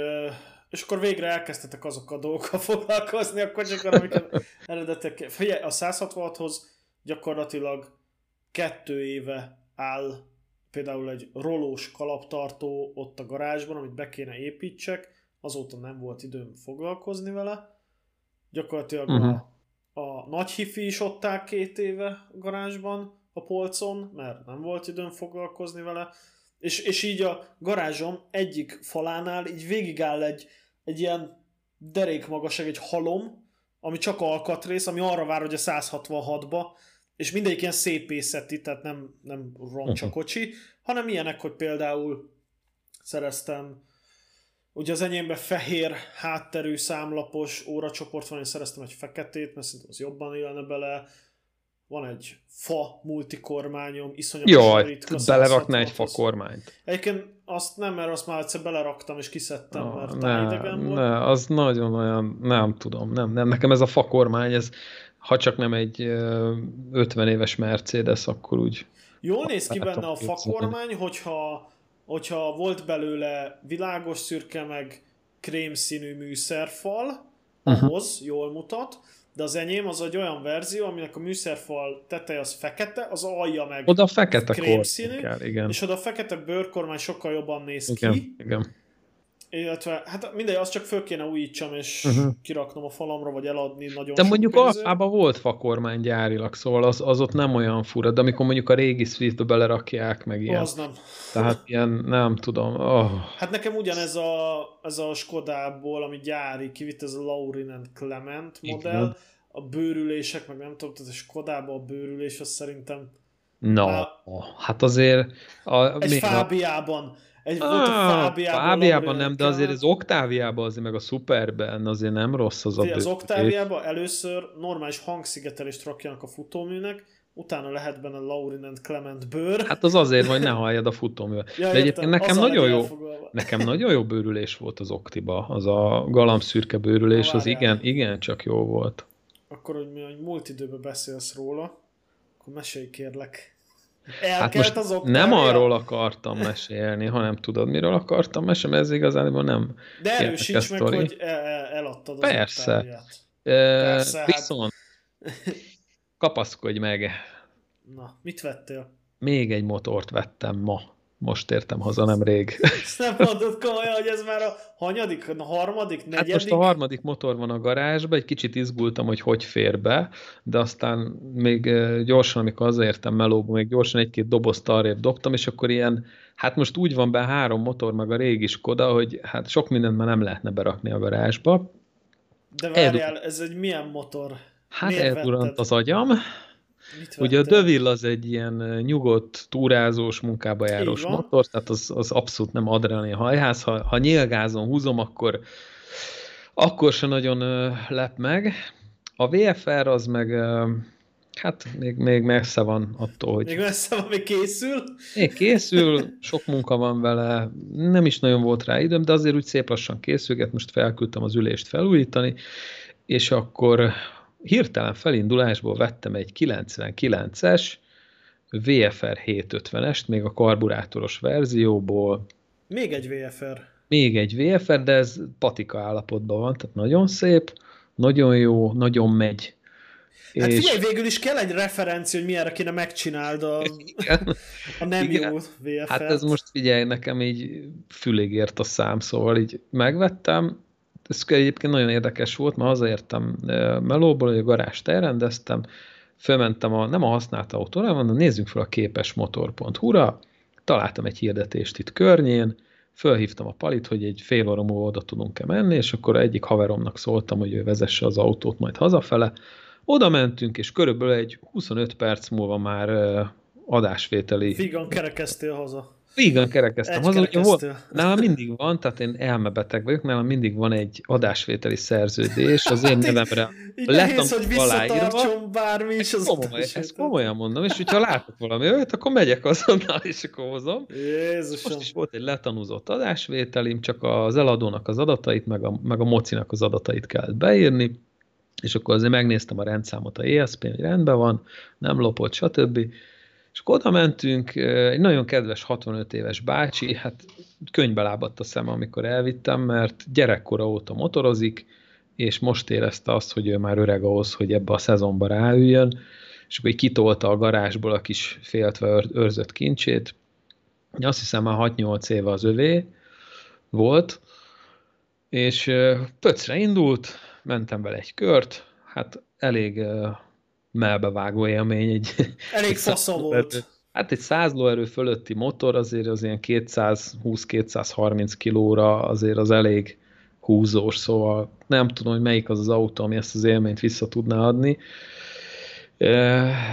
és akkor végre elkezdtetek azokkal a dolgokkal foglalkozni, akkor csak amiket eredetek. Figyelj, a 166-hoz gyakorlatilag kettő éve áll például egy rolós kalaptartó ott a garázsban, amit be kéne építsek, azóta nem volt időm foglalkozni vele. Gyakorlatilag Mhm. uh-huh. a, a nagy hifi is ott áll két éve a garázsban, a polcon, mert nem volt időm foglalkozni vele. És, és így a garázsom egyik falánál így végigáll egy, egy ilyen derékmagasság, egy halom, ami csak alkatrész, ami arra vár, hogy a 166-ba, és mindegyik ilyen szépészeti, tehát nem, nem roncsa kocsi, hanem ilyenek, hogy például szereztem, ugye az enyémben fehér hátterű számlapos óracsoport van, én szereztem egy feketét, mert szerintem az jobban illene bele, van egy fa multikormányom, iszonyatosan Jaj, ritka belerakná egy 166-hoz. fakormányt. Egyébként azt nem, mert azt már egyszer beleraktam és kiszedtem, mert Ah, talán ne, idegen volt. ne, az nagyon olyan, nem tudom, nem, nem, nekem ez a fakormány, ez ha csak nem egy ö, 50 éves Mercedes, akkor úgy Jól néz ki benne a fakormány, hogyha, hogyha volt belőle világos szürke, meg krémszínű műszerfal, ahhoz jól mutat, de az enyém az egy olyan verzió, aminek a műszerfal teteje az fekete, az alja meg, oda fekete krémszínű, kell, igen. és oda a fekete bőrkormány sokkal jobban néz Igen, ki, igen. Illetve, hát mindegy, azt csak föl kéne újítsam, és uh-huh. kiraknom a falamra, vagy eladni nagyon De mondjuk alfában volt fakormány gyárilag, szóval az, az ott nem olyan fura, de amikor mondjuk a régi Swiftbe belerakják, meg ilyen. Az nem. Tehát ilyen, nem tudom. Oh. Hát nekem ugyanez a, ez a Skodából, ami gyári, kivitt ez a Laurin and Clement modell, Igen. a bőrülések, meg nem tudom, tehát a Skodában a bőrülés, az szerintem No, a, hát azért... A, egy Fábiában. Egy ah, volt a Fábiában. Fábiában nem, de azért az Oktáviában azért, meg a Superben azért nem rossz az a Az Oktáviában először normális hangszigetelést rakjanak a futóműnek, utána lehet benne Laurin and Clement bőr. Hát az azért, hogy ne halljad a futóművel. Ja, de egyébként nekem nagyon jó, nekem nagyon jó bőrülés volt az Oktiba, az a galambszürke bőrülés, az igen, igen, csak jó volt. Akkor, hogy mi hogy múlt időben beszélsz róla, akkor mesélj kérlek. Hát most az nem arról akartam mesélni, hanem tudod, miről akartam mesélni, ez igazából nem De erősíts meg, hogy eladtad az Persze. Persze hát- Viszont hát... kapaszkodj meg. Na, mit vettél? Még egy motort vettem ma. Most értem haza nemrég. Ezt nem mondod komolyan, hogy ez már a hanyadik, a harmadik, negyedik? Hát most a harmadik motor van a garázsban, egy kicsit izgultam, hogy hogy fér be, de aztán még gyorsan, amikor hazaértem melóba, még gyorsan egy-két dobozt arrébb dobtam, és akkor ilyen, hát most úgy van be három motor, meg a régi Skoda, hogy hát sok mindent már nem lehetne berakni a garázsba. De várjál, ez egy milyen motor? Hát eldurant az agyam. Ugye a Deville az egy ilyen nyugodt, túrázós, munkába járós motor, tehát az, az abszolút nem adrenalin hajház. Ha, ha nyilgázon húzom, akkor, akkor se nagyon lep meg. A VFR az meg hát még, még messze van attól, hogy... Még messze van, még készül? Még készül, sok munka van vele, nem is nagyon volt rá időm, de azért úgy szép lassan készülget, most felküldtem az ülést felújítani, és akkor hirtelen felindulásból vettem egy 99-es VFR 750-est, még a karburátoros verzióból. Még egy VFR. Még egy VFR, de ez patika állapotban van, tehát nagyon szép, nagyon jó, nagyon megy. Hát és... figyelj, végül is kell egy referencia, hogy milyenre kéne megcsináld a, a nem Igen. jó VFR-t. Hát ez most figyelj, nekem így fülig ért a szám, szóval így megvettem, ez egyébként nagyon érdekes volt, mert hazaértem melóból, hogy a garást elrendeztem, fölmentem a, nem a használt autóra, hanem nézzünk fel a képesmotor.hu-ra, találtam egy hirdetést itt környén, fölhívtam a palit, hogy egy fél óra múlva oda tudunk-e menni, és akkor egyik haveromnak szóltam, hogy ő vezesse az autót majd hazafele. Oda mentünk, és körülbelül egy 25 perc múlva már adásvételi... Figan kerekeztél haza. Igen, kerekeztem. Az, hogy nálam mindig van, tehát én elmebeteg vagyok, nálam mindig van egy adásvételi szerződés az én nevemre. Lehesz, hogy visszatartson bármi is. Az komoly, ezt komolyan mondom, és hogyha látok valami olyat, akkor megyek azonnal, és akkor hozom. Jézusom. Most is volt egy letanúzott adásvételim, csak az eladónak az adatait, meg a, meg a mocinak az adatait kellett beírni, és akkor azért megnéztem a rendszámot a ESP-n, hogy rendben van, nem lopott, stb. És akkor oda mentünk, egy nagyon kedves 65 éves bácsi, hát könyvbe lábadt a szem, amikor elvittem, mert gyerekkora óta motorozik, és most érezte azt, hogy ő már öreg ahhoz, hogy ebbe a szezonba ráüljön, és akkor kitolta a garázsból a kis féltve őrzött kincsét. Azt hiszem már 6-8 éve az övé volt, és pöcre indult, mentem vele egy kört, hát elég melbevágó élmény. Egy, Elég fasza volt. Hát egy 100 lóerő fölötti motor azért az ilyen 220-230 kilóra azért az elég húzós, szóval nem tudom, hogy melyik az az autó, ami ezt az élményt vissza tudná adni.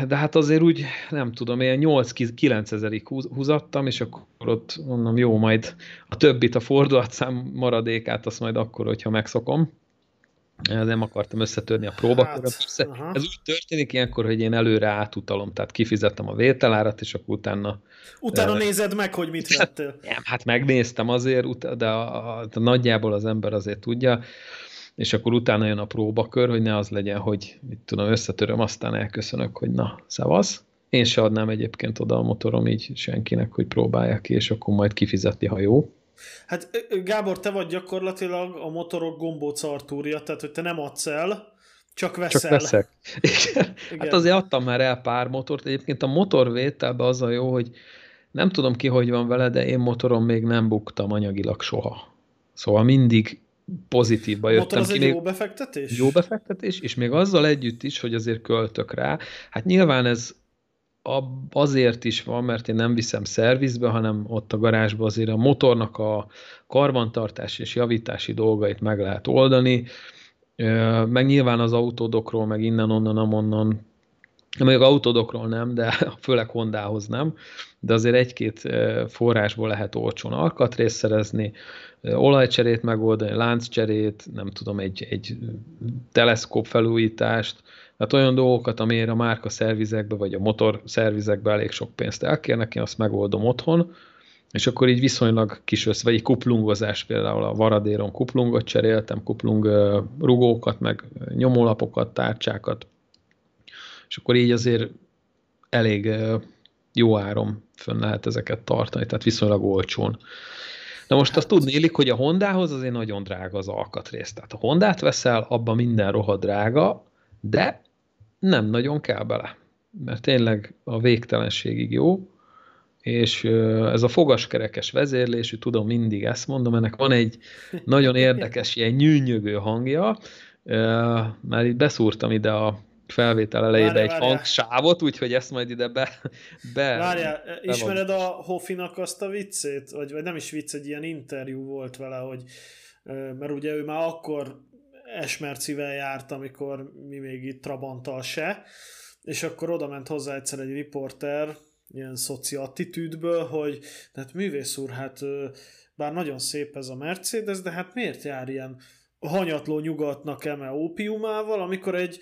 De hát azért úgy, nem tudom, ilyen 8-9 ezerig húzattam, és akkor ott mondom, jó, majd a többit, a fordulatszám maradékát, azt majd akkor, hogyha megszokom nem akartam összetörni a próbakört. Hát, ez úgy történik ilyenkor, hogy én előre átutalom, tehát kifizettem a vételárat, és akkor utána... Utána uh, nézed meg, hogy mit vettél. Nem, hát megnéztem azért, de a, a, a, nagyjából az ember azért tudja, és akkor utána jön a próbakör, hogy ne az legyen, hogy mit tudom, összetöröm, aztán elköszönök, hogy na, szevasz. Én se adnám egyébként oda a motorom így senkinek, hogy próbálják ki, és akkor majd kifizetni, ha jó. Hát Gábor, te vagy gyakorlatilag a motorok gombóc Artúrja, tehát hogy te nem adsz el, csak veszel. Csak veszek. Igen. Igen. Hát azért adtam már el pár motort. Egyébként a motorvételben az a jó, hogy nem tudom ki, hogy van vele, de én motorom még nem buktam anyagilag soha. Szóval mindig pozitívba jöttem az ki. egy jó befektetés? Jó befektetés, és még azzal együtt is, hogy azért költök rá. Hát nyilván ez azért is van, mert én nem viszem szervizbe, hanem ott a garázsba azért a motornak a karbantartási és javítási dolgait meg lehet oldani, meg nyilván az autódokról, meg innen, onnan, amonnan, még autódokról nem, de főleg Hondához nem, de azért egy-két forrásból lehet olcsón alkatrészt szerezni, olajcserét megoldani, lánccserét, nem tudom, egy, egy teleszkóp felújítást, tehát olyan dolgokat, amire a márka szervizekbe, vagy a motor szervizekbe elég sok pénzt elkérnek, én azt megoldom otthon, és akkor így viszonylag kis össze, vagy kuplungozás, például a Varadéron kuplungot cseréltem, kuplung rugókat, meg nyomólapokat, tárcsákat, és akkor így azért elég jó áron fönn lehet ezeket tartani, tehát viszonylag olcsón. Na most azt tudni illik, hogy a Hondához azért nagyon drága az alkatrész. Tehát a Hondát veszel, abban minden rohadt drága, de nem nagyon kell bele. Mert tényleg a végtelenségig jó, és ez a fogaskerekes vezérlésű, tudom, mindig ezt mondom, ennek van egy nagyon érdekes, ilyen nyűnyögő hangja, már itt beszúrtam ide a felvétel elejébe egy várjál. hangsávot, úgyhogy ezt majd ide be... be Várjál, be ismered a Hoffinak azt a viccét? Vagy, vagy nem is vicc, egy ilyen interjú volt vele, hogy mert ugye ő már akkor esmercivel járt, amikor mi még itt Trabanttal se, és akkor oda ment hozzá egyszer egy riporter, ilyen szoci attitűdből, hogy hát művész úr, hát bár nagyon szép ez a Mercedes, de hát miért jár ilyen hanyatló nyugatnak eme ópiumával, amikor egy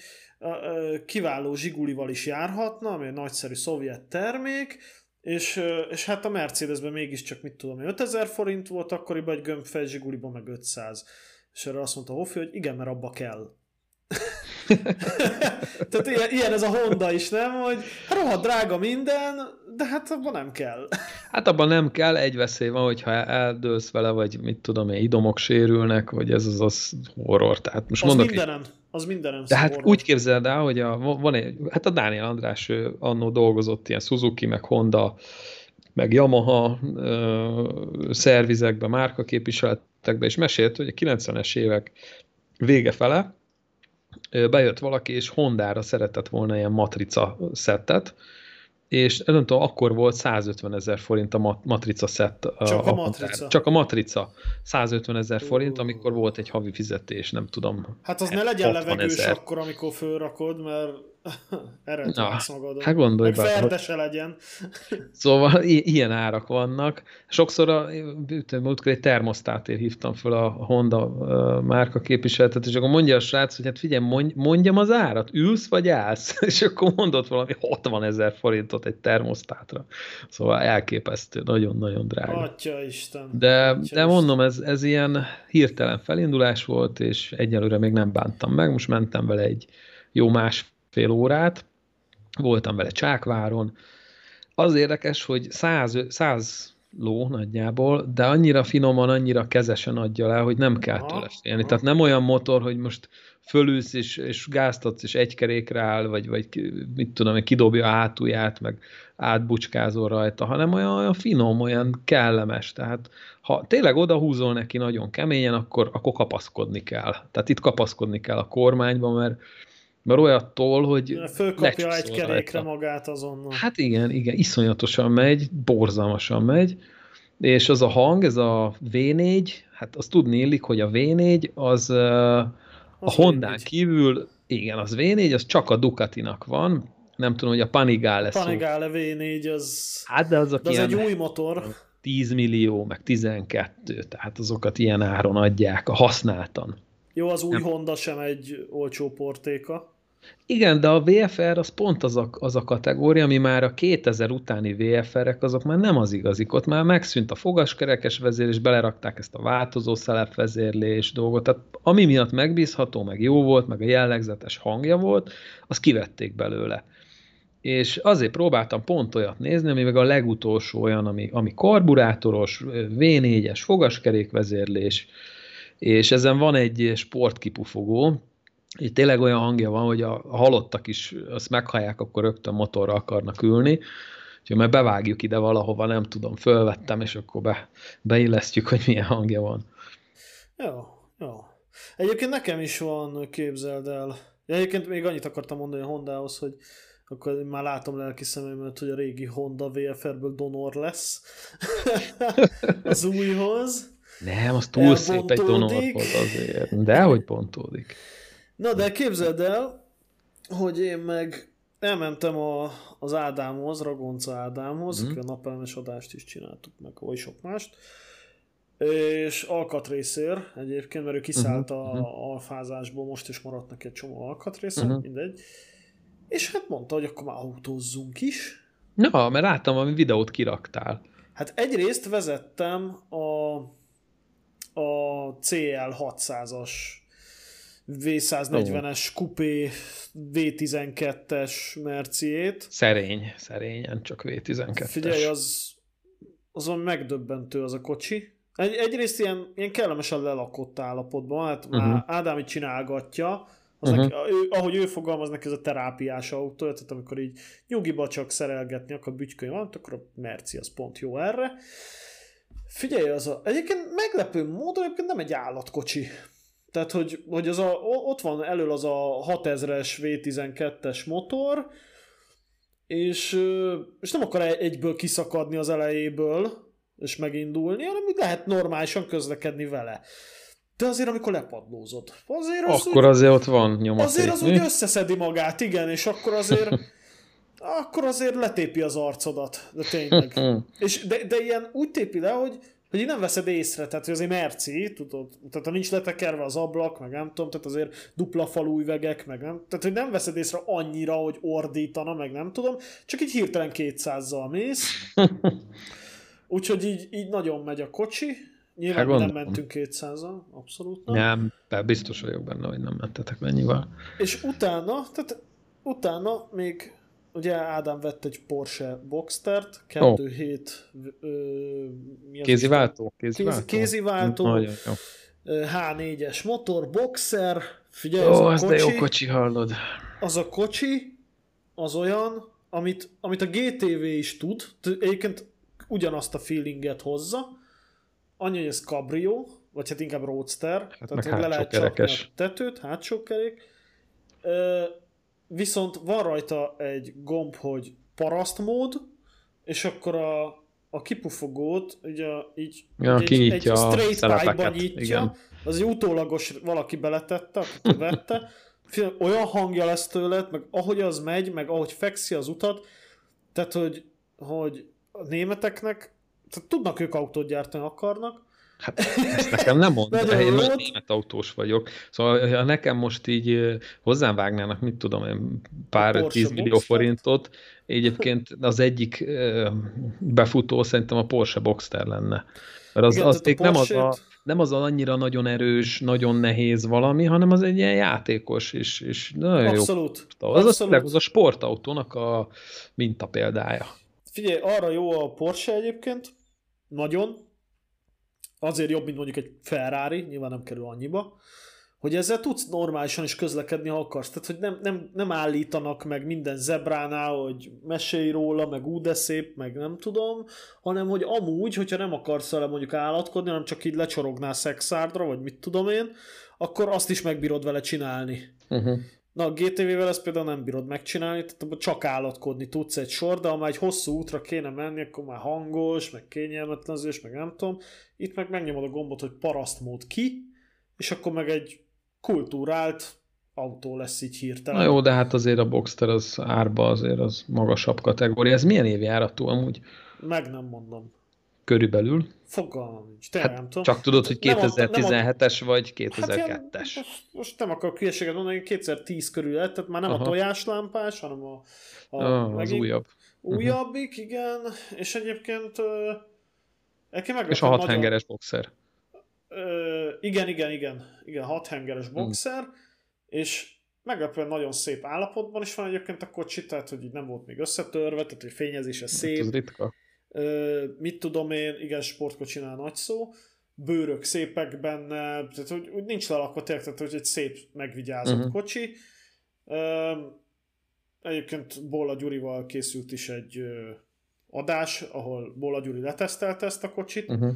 kiváló zsigulival is járhatna, ami egy nagyszerű szovjet termék, és, és hát a Mercedesben mégiscsak, mit tudom, 5000 forint volt akkoriban egy gömbfej zsiguliban meg 500. És erre azt mondta Hoffi, hogy igen, mert abba kell. Tehát ilyen, ilyen ez a Honda is, nem? Hogy hát rohadt drága minden, de hát abban nem kell. Hát abban nem kell, egy veszély van, hogyha eldőlsz vele, vagy mit tudom én, idomok sérülnek, vagy ez az, az horror. Tehát most az mondok, mindenem, az mindenem. De hát horror. úgy képzeld el, hogy a, van egy, hát a Dániel András ő annó dolgozott ilyen Suzuki, meg Honda, meg Yamaha ö, szervizekbe, márkaképviseletekbe, és mesélt, hogy a 90-es évek vége fele bejött valaki, és Hondára szeretett volna ilyen matrica szettet, és nem tudom, akkor volt 150 ezer forint a matrica szett. Csak a, a matrica. Csak a matrica. 150 ezer forint, amikor volt egy havi fizetés, nem tudom. Hát az ne legyen levegős ezer. akkor, amikor fölrakod, mert erre Na, magadon. Hát gondolj Meg ferdese legyen. Szóval ilyen árak vannak. Sokszor a, múltkor egy termosztátért hívtam fel a Honda márka képviseletet, és akkor mondja a srác, hogy hát figyelj, mondjam az árat, ülsz vagy állsz? És akkor mondott valami 60 ezer forintot egy termosztátra. Szóval elképesztő, nagyon-nagyon drága. Atya Isten. De, Atya de mondom, ez, ez ilyen hirtelen felindulás volt, és egyelőre még nem bántam meg, most mentem vele egy jó más fél órát, voltam vele Csákváron. Az érdekes, hogy 100, 100 ló nagyjából, de annyira finoman, annyira kezesen adja le, hogy nem kell tőle félni. Tehát nem olyan motor, hogy most fölülsz és, és gáztatsz, és egy kerékre áll, vagy, vagy mit tudom, kidobja a hátulját, meg átbucskázol rajta, hanem olyan, olyan finom, olyan kellemes. Tehát ha tényleg odahúzol neki nagyon keményen, akkor, akkor kapaszkodni kell. Tehát itt kapaszkodni kell a kormányba, mert mert olyattól, hogy... Fölkapja egy kerékre rajta. magát azonnal. Hát igen, igen, iszonyatosan megy, borzalmasan megy, és az a hang, ez a V4, hát azt tudni illik, hogy a V4 az, az a Hondán V4. kívül, igen, az V4, az csak a Ducatinak van, nem tudom, hogy a Panigale szó. Panigale V4 az... Hát de az, de az egy új motor. 10 millió, meg 12, tehát azokat ilyen áron adják a használtan. Jó, az új nem. Honda sem egy olcsó portéka. Igen, de a VFR az pont az a, az a kategória, ami már a 2000 utáni VFR-ek, azok már nem az igazik. Ott már megszűnt a fogaskerekes vezérlés, belerakták ezt a változó szelepvezérlés dolgot. Tehát ami miatt megbízható, meg jó volt, meg a jellegzetes hangja volt, az kivették belőle. És azért próbáltam pont olyat nézni, ami meg a legutolsó olyan, ami, ami karburátoros, V4-es fogaskerékvezérlés, és ezen van egy sportkipufogó, így tényleg olyan hangja van, hogy a, halottak is azt meghallják, akkor rögtön motorra akarnak ülni, úgyhogy majd bevágjuk ide valahova, nem tudom, fölvettem, és akkor be, beillesztjük, hogy milyen hangja van. Jó, jó. Egyébként nekem is van, képzeld el. Egyébként még annyit akartam mondani a Hondához, hogy akkor már látom lelki szememet, hogy a régi Honda VFR-ből donor lesz az újhoz. Nem, az túl szép egy donorhoz azért. De hogy pontódik. Na de képzeld el, hogy én meg elmentem a, az Ádámhoz, Ragonca Ádámhoz, mm. a napelemes adást is csináltuk meg, vagy sok mást, és alkatrészér egyébként, mert ő kiszállt uh-huh, a uh-huh. alfázásból, most is maradt neki egy csomó alkatrészér, uh-huh. mindegy. És hát mondta, hogy akkor már autózzunk is. Na, mert láttam, ami videót kiraktál. Hát egyrészt vezettem a, a CL 600-as V140-es oh. kupé V12-es Merciét. Szerény, szerényen csak V12-es. Figyelj, az, azon megdöbbentő az a kocsi. Egy, egyrészt ilyen, ilyen kellemesen lelakott állapotban, hát uh-huh. már Ádám itt csinálgatja, az uh-huh. neki, ő, ahogy ő fogalmaz neki, ez a terápiás autó, tehát amikor így nyugiba csak szerelgetni akar bütykönyv van, akkor a Merci az pont jó erre. Figyelj, az a, egyébként meglepő módon egyébként nem egy állatkocsi. Tehát, hogy, hogy az a, ott van elől az a 6000-es V12-es motor, és, és nem akar egyből kiszakadni az elejéből, és megindulni, hanem lehet normálisan közlekedni vele. De azért, amikor lepadlózod, azért az Akkor úgy, azért ott van nyomaték. Azért az mi? úgy összeszedi magát, igen, és akkor azért akkor azért letépi az arcodat, de tényleg. és de, de ilyen úgy tépi le, hogy hogy így nem veszed észre, tehát hogy azért merci, tudod, tehát ha nincs letekerve az ablak, meg nem tudom, tehát azért dupla falú üvegek, meg nem, tehát hogy nem veszed észre annyira, hogy ordítana, meg nem tudom, csak így hirtelen 200-zal mész. Úgyhogy így, így nagyon megy a kocsi, Nyilván hát nem mentünk 200 abszolút nem. Nem, de biztos vagyok benne, hogy nem mentetek mennyivel. És utána, tehát utána még ugye Ádám vett egy Porsche Boxstert, 2.7 oh. kéziváltó? Kéziváltó. Kéziváltó. Nagyon jó. H4-es motor, boxer, figyelj, Ó, az, az kocsi, de jó kocsi, hallod. Az a kocsi, az olyan, amit, amit a GTV is tud, egyébként ugyanazt a feelinget hozza, annyi, hogy ez cabrio, vagy hát inkább roadster, hát tehát hogy le lehet csapni a tetőt, hátsó kerék, viszont van rajta egy gomb, hogy parasztmód, és akkor a, a kipufogót így, a, így ja, egy, egy, egy straight pipe-ba nyitja, igen. az egy utólagos valaki beletette, aki vette, olyan hangja lesz tőled, meg ahogy az megy, meg ahogy fekszi az utat, tehát hogy, hogy a németeknek, tehát tudnak ők autót gyártani akarnak, Hát ezt nekem nem mond, én nagy német autós vagyok. Szóval ha nekem most így hozzám vágnának, mit tudom én, pár tíz millió forintot, egyébként az egyik befutó szerintem a Porsche Boxster lenne. Mert az, Igen, az még nem az a, nem az a annyira nagyon erős, nagyon nehéz valami, hanem az egy ilyen játékos, és, és nagyon abszolút, jó. Az, abszolút. Az, az a sportautónak a minta példája. Figyelj, arra jó a Porsche egyébként, nagyon, azért jobb, mint mondjuk egy Ferrari, nyilván nem kerül annyiba, hogy ezzel tudsz normálisan is közlekedni, ha akarsz. Tehát, hogy nem, nem, nem állítanak meg minden zebránál, hogy mesélj róla, meg ú de szép, meg nem tudom, hanem, hogy amúgy, hogyha nem akarsz vele mondjuk állatkodni, hanem csak így lecsorognál szexárdra, vagy mit tudom én, akkor azt is megbírod vele csinálni. Uh-huh. Na, a GTV-vel ezt például nem bírod megcsinálni, tehát csak állatkodni tudsz egy sor, de ha már egy hosszú útra kéne menni, akkor már hangos, meg kényelmetlenzős, meg nem tudom. Itt meg megnyomod a gombot, hogy parasztmód ki, és akkor meg egy kultúrált autó lesz így hirtelen. Na jó, de hát azért a Boxster az árba azért az magasabb kategória. Ez milyen évjáratú amúgy? Meg nem mondom körülbelül. Fogalmam nincs, tényleg hát nem tudom. Csak tudod, hogy 2017-es vagy 2002-es. Hát most nem akarok hülyeséget mondani, 2010 körül lett, tehát már nem Aha. a tojáslámpás, hanem a, a ah, az újabb. Újabbik, uh-huh. igen, és egyébként uh, És a hat hengeres boxer. Uh, igen, igen, igen, igen, hat hengeres hmm. boxer, uh. és meglepően nagyon szép állapotban is van egyébként a kocsi, tehát hogy így nem volt még összetörve, tehát hogy fényezése hát szép. Ez ritka mit tudom én, igen, sportkocsinál nagy szó, bőrök szépek benne, tehát hogy, hogy nincs lelakva tényleg, tehát hogy egy szép, megvigyázott uh-huh. kocsi. Egyébként Bolla Gyurival készült is egy adás, ahol Bolla Gyuri letesztelte ezt a kocsit. Uh-huh.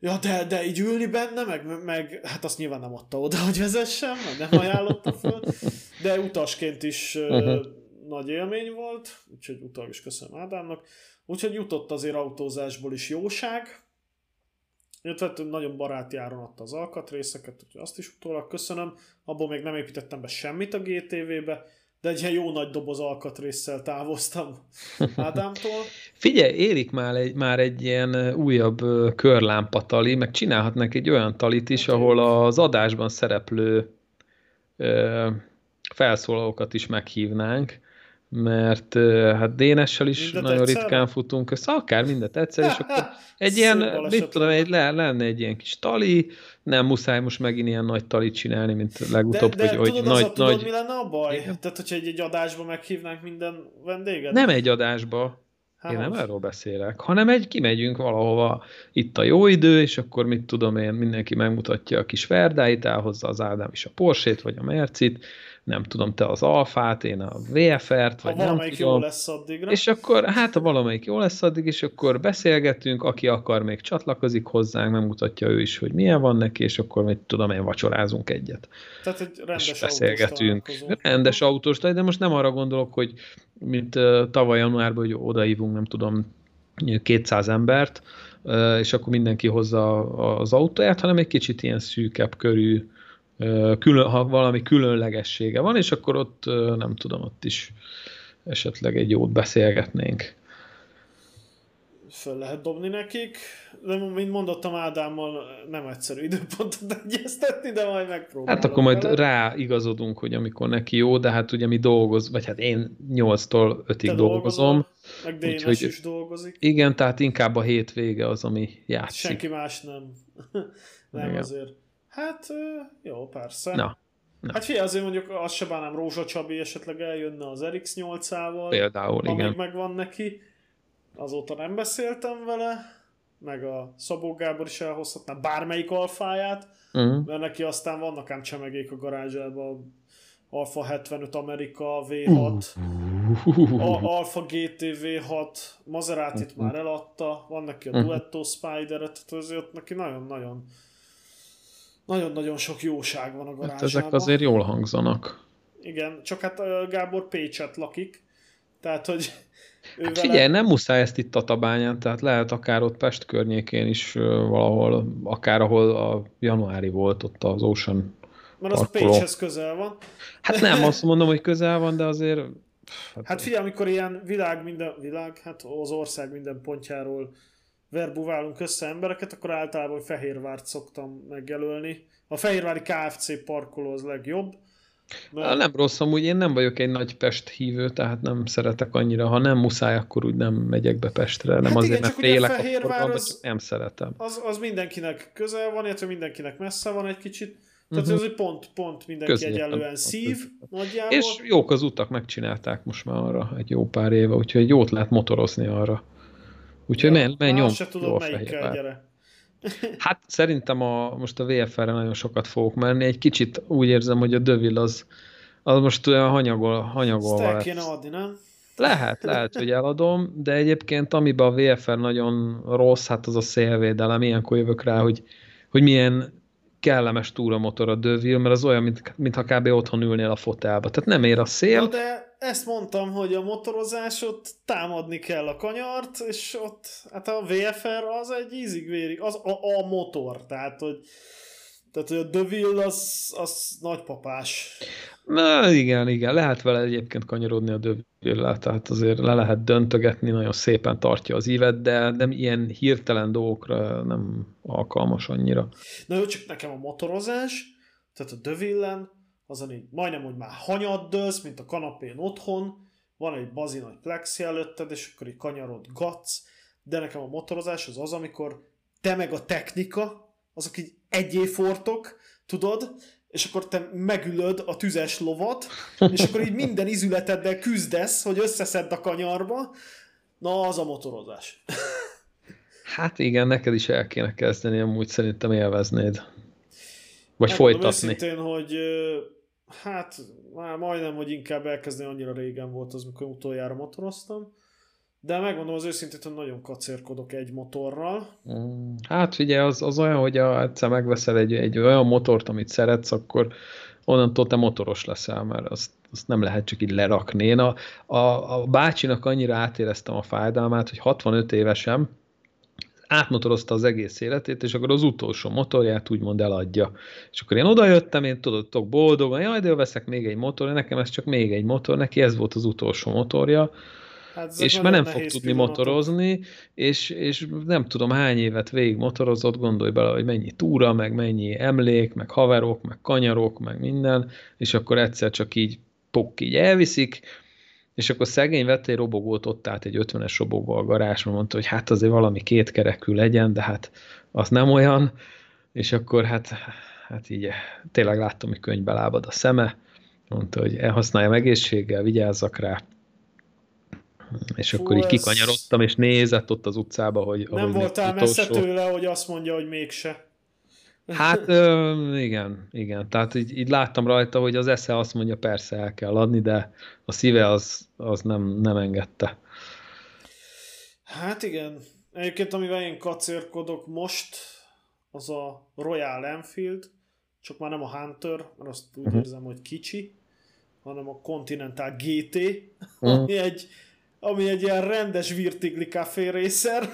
Ja, de, de így ülni benne, meg, meg hát azt nyilván nem adta oda, hogy vezessem, nem ajánlotta föl, de utasként is uh-huh. Nagy élmény volt, úgyhogy utal is köszönöm Ádámnak. Úgyhogy jutott azért autózásból is jóság, illetve nagyon baráti áron adta az alkatrészeket, úgyhogy azt is utólag köszönöm. Abból még nem építettem be semmit a GTV-be, de egy ilyen jó nagy doboz alkatrészsel távoztam Ádámtól. Figyelj, érik már egy, már egy ilyen újabb körlámpa tali, meg csinálhatnak egy olyan talit is, hát ahol az adásban szereplő ö, felszólalókat is meghívnánk, mert hát Dénessel is mindet nagyon egyszer? ritkán futunk össze, akár mindet egyszer, és akkor egy ilyen, mit tudom, egy, le, lenne egy ilyen kis tali, nem muszáj most megint ilyen nagy talit csinálni, mint legutóbb, de, de hogy, tudod, hogy nagy, tudod, nagy... mi lenne a baj? Igen? Tehát, hogyha egy, egy adásba meghívnánk minden vendéget? Nem egy adásba. Hát én nem erről beszélek, hanem egy kimegyünk valahova, itt a jó idő, és akkor mit tudom én, mindenki megmutatja a kis verdáit, elhozza az Ádám is a Porsét, vagy a Mercit, nem tudom, te az alfát, én a VFR-t, vagy ha nem tudom. jó lesz addigra. És akkor, hát ha valamelyik jó lesz addig, és akkor beszélgetünk, aki akar még csatlakozik hozzánk, megmutatja ő is, hogy milyen van neki, és akkor mit tudom én, vacsorázunk egyet. Tehát egy rendes és beszélgetünk. Rendes autós, de most nem arra gondolok, hogy mint uh, tavaly januárban, hogy odaívunk, nem tudom, 200 embert, és akkor mindenki hozza az autóját, hanem egy kicsit ilyen szűkebb körű külön, ha valami különlegessége van, és akkor ott nem tudom, ott is esetleg egy jót beszélgetnénk. Föl lehet dobni nekik, de mint mondottam Ádámmal, nem egyszerű időpontot egyeztetni, de majd megpróbálom. Hát akkor majd vele. ráigazodunk, hogy amikor neki jó, de hát ugye mi dolgoz, vagy hát én 8-tól 5-ig dolgozom. Meg Dénes úgyhogy, is dolgozik. Igen, tehát inkább a hétvége az, ami játszik. Senki más nem. nem igen. azért. Hát, jó, persze. Na. Na. Hát figyelj, azért mondjuk azt se bánnám Rózsa Csabi esetleg eljönne az RX8-ával. Például, amíg igen. megvan neki. Azóta nem beszéltem vele, meg a Szabó Gábor is elhozhatná bármelyik alfáját, uh-huh. mert neki aztán vannak ám csemegék a garázsában. Alfa 75 Amerika V6, uh. a Alfa GT V6, Maserati-t már eladta, van neki a uh-huh. Duetto Spider-et, tehát azért neki nagyon-nagyon nagyon-nagyon sok jóság van a garázsában. Hát ezek azért jól hangzanak. Igen, csak hát Gábor Pécset lakik, tehát hogy Hát figyelj, vele... nem muszáj ezt itt a tabányán, tehát lehet akár ott Pest környékén is valahol, akár ahol a januári volt ott az Ocean Mert az Pécshez közel van. Hát nem azt mondom, hogy közel van, de azért... Hát, hát figyelj, amikor ilyen világ minden, világ, hát az ország minden pontjáról verbuválunk össze embereket, akkor általában Fehérvárt szoktam megjelölni. A Fehérvári KFC parkoló az legjobb. Mert... Nem rossz, amúgy én nem vagyok egy nagy Pest hívő, tehát nem szeretek annyira. Ha nem muszáj, akkor úgy nem megyek be Pestre. Nem hát azért, igen, mert félek, Fehérvár akkor az, nem szeretem. Az, az mindenkinek közel van, illetve mindenkinek messze van egy kicsit. Tehát uh-huh. ez egy pont, pont mindenki Középen egyelően szív nagyjából. És jók az utak, megcsinálták most már arra egy jó pár éve, úgyhogy jót lehet motorozni arra. Úgyhogy ja, menj, menj nyom. se tudom, melyikkel gyere. Hát szerintem a, most a VFR-re nagyon sokat fogok menni. Egy kicsit úgy érzem, hogy a Dövil az, az most olyan hanyagol, hanyagol Ezt el kéne adni, nem? Lehet, lehet, hogy eladom, de egyébként amiben a VFR nagyon rossz, hát az a szélvédelem. Ilyenkor jövök rá, hogy, hogy milyen kellemes túramotor a Dövil, mert az olyan, mint, mintha kb. otthon ülnél a fotelba. Tehát nem ér a szél. Na de ezt mondtam, hogy a motorozás ott támadni kell a kanyart, és ott hát a VFR az egy ízig vérig, az a, a motor, tehát hogy tehát, hogy a Deville az, az nagypapás. Na, igen, igen. Lehet vele egyébként kanyarodni a deville tehát azért le lehet döntögetni, nagyon szépen tartja az ívet, de nem ilyen hirtelen dolgokra nem alkalmas annyira. Na jó, csak nekem a motorozás, tehát a Deville-en, azon így majdnem, hogy már hanyad dőlsz, mint a kanapén otthon, van egy bazi nagy plexi előtted, és akkor így kanyarod gatsz, de nekem a motorozás az az, amikor te meg a technika, azok így egyéfortok, tudod, és akkor te megülöd a tüzes lovat, és akkor így minden izületeddel küzdesz, hogy összeszedd a kanyarba. Na, az a motorozás. Hát igen, neked is el kéne kezdeni, amúgy szerintem élveznéd. Vagy Nem folytatni. Őszintén, hogy hát már majdnem, hogy inkább elkezdeni, annyira régen volt az, mikor utoljára motoroztam, de megmondom az őszintét, hogy nagyon kacérkodok egy motorral. Mm, hát figyelj, az, az olyan, hogy a, egyszer megveszel egy, egy olyan motort, amit szeretsz, akkor onnantól te motoros leszel, mert azt, azt nem lehet csak így lerakni. Én a, a, a bácsinak annyira átéreztem a fájdalmát, hogy 65 évesen átmotorozta az egész életét, és akkor az utolsó motorját úgymond eladja. És akkor én odajöttem, én tudottok boldogan, jaj, de veszek még egy motor, nekem ez csak még egy motor, neki ez volt az utolsó motorja, Hát és már nem fog tudni pillanatok. motorozni, és, és nem tudom hány évet végig motorozott, gondolj bele, hogy mennyi túra, meg mennyi emlék, meg haverok, meg kanyarok, meg minden, és akkor egyszer csak így pok, így elviszik, és akkor szegény vett egy robogót ott át, egy 50-es robogó a garázsban, mondta, hogy hát azért valami kétkerekű legyen, de hát az nem olyan, és akkor hát, hát így tényleg láttam, hogy könyvbe lábad a szeme, mondta, hogy elhasználjam egészséggel, vigyázzak rá, és Fú, akkor így kikanyarodtam, és nézett ott az utcába, hogy... Nem voltál messze tőle, hogy azt mondja, hogy mégse. Hát ö, igen, igen. Tehát így, így láttam rajta, hogy az esze azt mondja, persze el kell adni, de a szíve az, az nem, nem engedte. Hát igen. Egyébként, amivel én kacérkodok most, az a Royal Enfield, csak már nem a Hunter, mert azt úgy uh-huh. érzem, hogy kicsi, hanem a Continental GT, uh-huh. ami egy ami egy ilyen rendes Virtigli Café racer.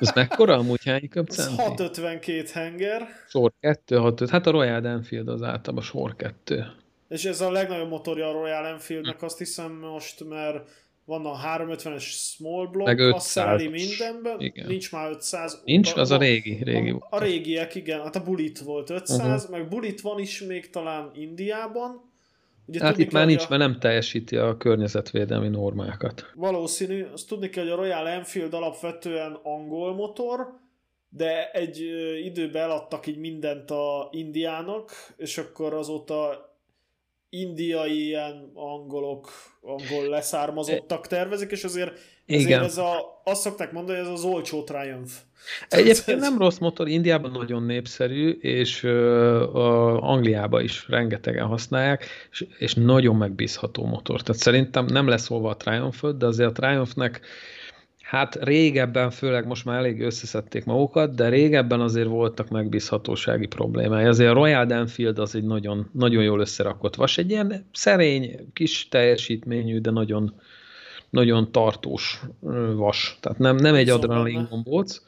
Ez mekkora amúgy hány köpcenti? 652 henger. Sor 2, 6, hát a Royal Enfield az általában sor 2. És ez a legnagyobb motorja a Royal Enfieldnek, azt hiszem most, mert van a 350-es small block, Meg 500 mindenben, igen. nincs már 500. Nincs, az a, a régi, régi a, a régiek, igen, hát a Bullet volt 500, uh-huh. meg Bullet van is még talán Indiában, Ugye hát itt már nincs, a... mert nem teljesíti a környezetvédelmi normákat. Valószínű, azt tudni kell, hogy a Royal Enfield alapvetően angol motor, de egy időben eladtak így mindent a Indiának, és akkor azóta indiai ilyen angolok, angol leszármazottak tervezik, és azért, ezért ez a, azt szokták mondani, hogy ez az olcsó Triumph. Egyébként nem rossz motor, Indiában nagyon népszerű, és uh, Angliában is rengetegen használják, és, és nagyon megbízható motor. Tehát szerintem nem leszólva a triumph de azért a Triumphnek Hát régebben, főleg most már elég összeszedték magukat, de régebben azért voltak megbízhatósági problémái. Azért a Royal Enfield az egy nagyon, nagyon jól összerakott vas, egy ilyen szerény, kis teljesítményű, de nagyon, nagyon tartós vas. Tehát nem, nem egy adrenalin gombóc.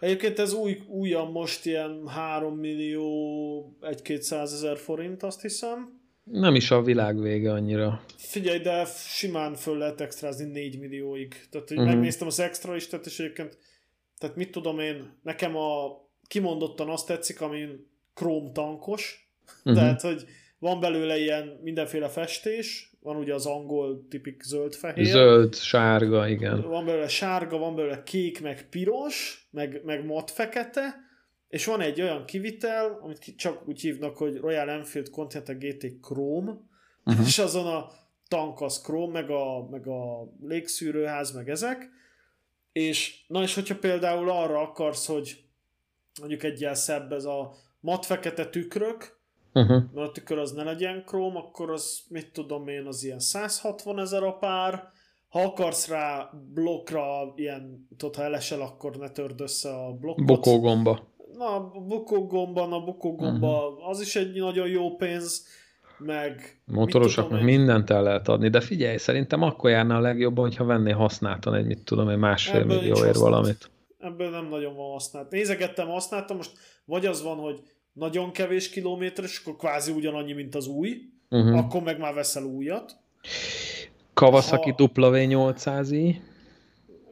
Egyébként ez új, újan most ilyen 3 millió 1-200 ezer forint, azt hiszem. Nem is a világ vége annyira. Figyelj, de simán föl lehet extrázni 4 millióig. Tehát, hogy uh-huh. megnéztem az extra is, tehát és egyébként, tehát mit tudom én, nekem a kimondottan azt tetszik, amin króm tankos, uh-huh. tehát, hogy van belőle ilyen mindenféle festés, van ugye az angol tipik zöld-fehér. Zöld, sárga, igen. Van belőle sárga, van belőle kék, meg piros, meg, meg mat fekete, és van egy olyan kivitel, amit csak úgy hívnak, hogy Royal Enfield Continental GT Chrome, uh-huh. és azon a tank az Chrome, meg a, meg a légszűrőház, meg ezek, és na és hogyha például arra akarsz, hogy mondjuk egy ilyen szebb ez a mat fekete tükrök, uh-huh. mert a tükör az ne legyen króm, akkor az, mit tudom én, az ilyen 160 ezer a pár, ha akarsz rá blokkra ilyen, tudod, ha elesel, akkor ne törd össze a blokkot. Bokógomba na, a bukógomban, a bukógomba uh-huh. az is egy nagyon jó pénz, meg... Motorosaknak egy... mindent el lehet adni, de figyelj, szerintem akkor járna a legjobban, hogyha venné használtan egy, mit tudom, egy másfél millióért valamit. Ebből nem nagyon van használt. Nézegettem, használtam, most vagy az van, hogy nagyon kevés kilométeres, akkor kvázi ugyanannyi, mint az új, uh-huh. akkor meg már veszel újat. Kawasaki ha... W800i.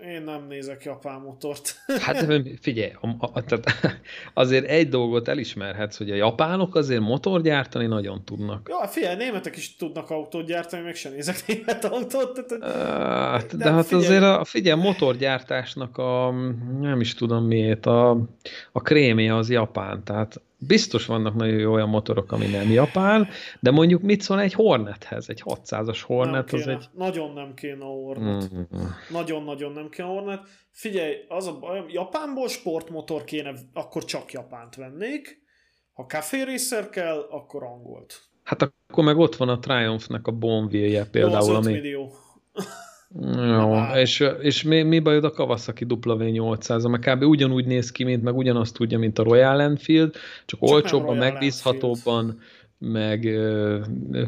Én nem nézek japán motort. Hát figyelj, azért egy dolgot elismerhetsz, hogy a japánok azért motor gyártani nagyon tudnak. Jó, figyelj, németek is tudnak autót gyártani, meg sem nézek német autót. Tehát, de, de hát figyelj. azért a figyelj, motorgyártásnak a, nem is tudom miért, a, a krémje az japán, tehát biztos vannak nagyon jó olyan motorok, ami nem japán, de mondjuk mit szól egy Hornethez, egy 600-as Hornet, az egy... Nagyon nem kéne a Hornet. Mm-hmm. Nagyon-nagyon nem kéne a Hornet. Figyelj, az a baj, Japánból sportmotor kéne, akkor csak Japánt vennék. Ha Café Racer kell, akkor angolt. Hát akkor meg ott van a Triumph-nek a Bonville-je például, ami... millió. Jó, és, és mi, mi bajod a Kawasaki W800, mert kb. ugyanúgy néz ki, mint meg ugyanazt tudja, mint a Royal Enfield, csak, csak olcsóbban, megbízhatóbban, Enfield meg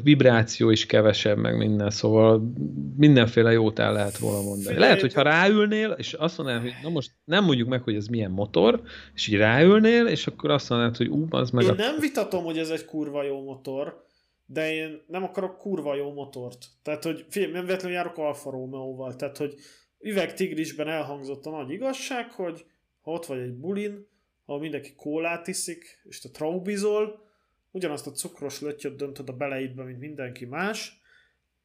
vibráció is kevesebb, meg minden, szóval mindenféle jót el lehet róla mondani. Lehet, hogy ha ráülnél, és azt mondanád, hogy na most nem mondjuk meg, hogy ez milyen motor, és így ráülnél, és akkor azt mondanád, hogy ú, az meg... Én a... nem vitatom, hogy ez egy kurva jó motor, de én nem akarok kurva jó motort. Tehát, hogy figyelj, nem véletlenül járok Alfa Romeo-val, tehát, hogy üvegtigrisben elhangzott a nagy igazság, hogy ha ott vagy egy bulin, ahol mindenki kólát iszik, és te traubizol, ugyanazt a cukros lötyöt döntöd a beleidbe, mint mindenki más,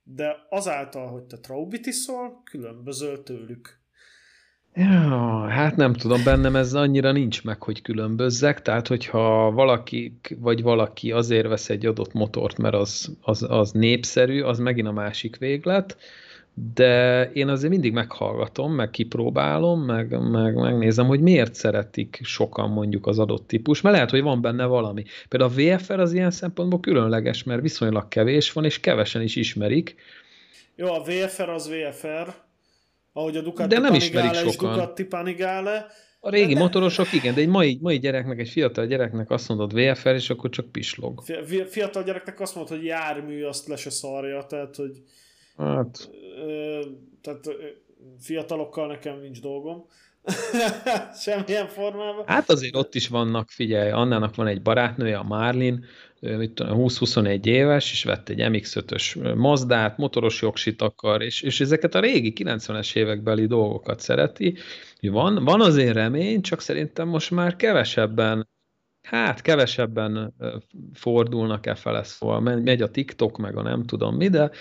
de azáltal, hogy te traubit iszol, különbözöl tőlük. Ja, hát nem tudom, bennem ez annyira nincs meg, hogy különbözzek, tehát hogyha valaki, vagy valaki azért vesz egy adott motort, mert az, az, az népszerű, az megint a másik véglet, de én azért mindig meghallgatom, meg kipróbálom, meg, meg megnézem, hogy miért szeretik sokan mondjuk az adott típus, mert lehet, hogy van benne valami. Például a VFR az ilyen szempontból különleges, mert viszonylag kevés van, és kevesen is ismerik. Jó, a VFR az VFR, ahogy a Ducati de nem ismerik sokan. és Ducati Panigale. A régi de motorosok igen, de egy mai, mai gyereknek, egy fiatal gyereknek azt mondod VFR, és akkor csak pislog. Fiatal gyereknek azt mondod, hogy jármű, azt le se szarja, tehát hogy Hát... Tehát fiatalokkal nekem nincs dolgom. Semmilyen formában. Hát azért ott is vannak, figyelj, Annának van egy barátnője, a Marlin, 20-21 éves, és vett egy MX-5-ös Mazdát, motoros jogsit akar, és, és ezeket a régi 90-es évekbeli dolgokat szereti. Van, van azért remény, csak szerintem most már kevesebben hát kevesebben fordulnak e fele, szóval megy a TikTok, meg a nem tudom mi, de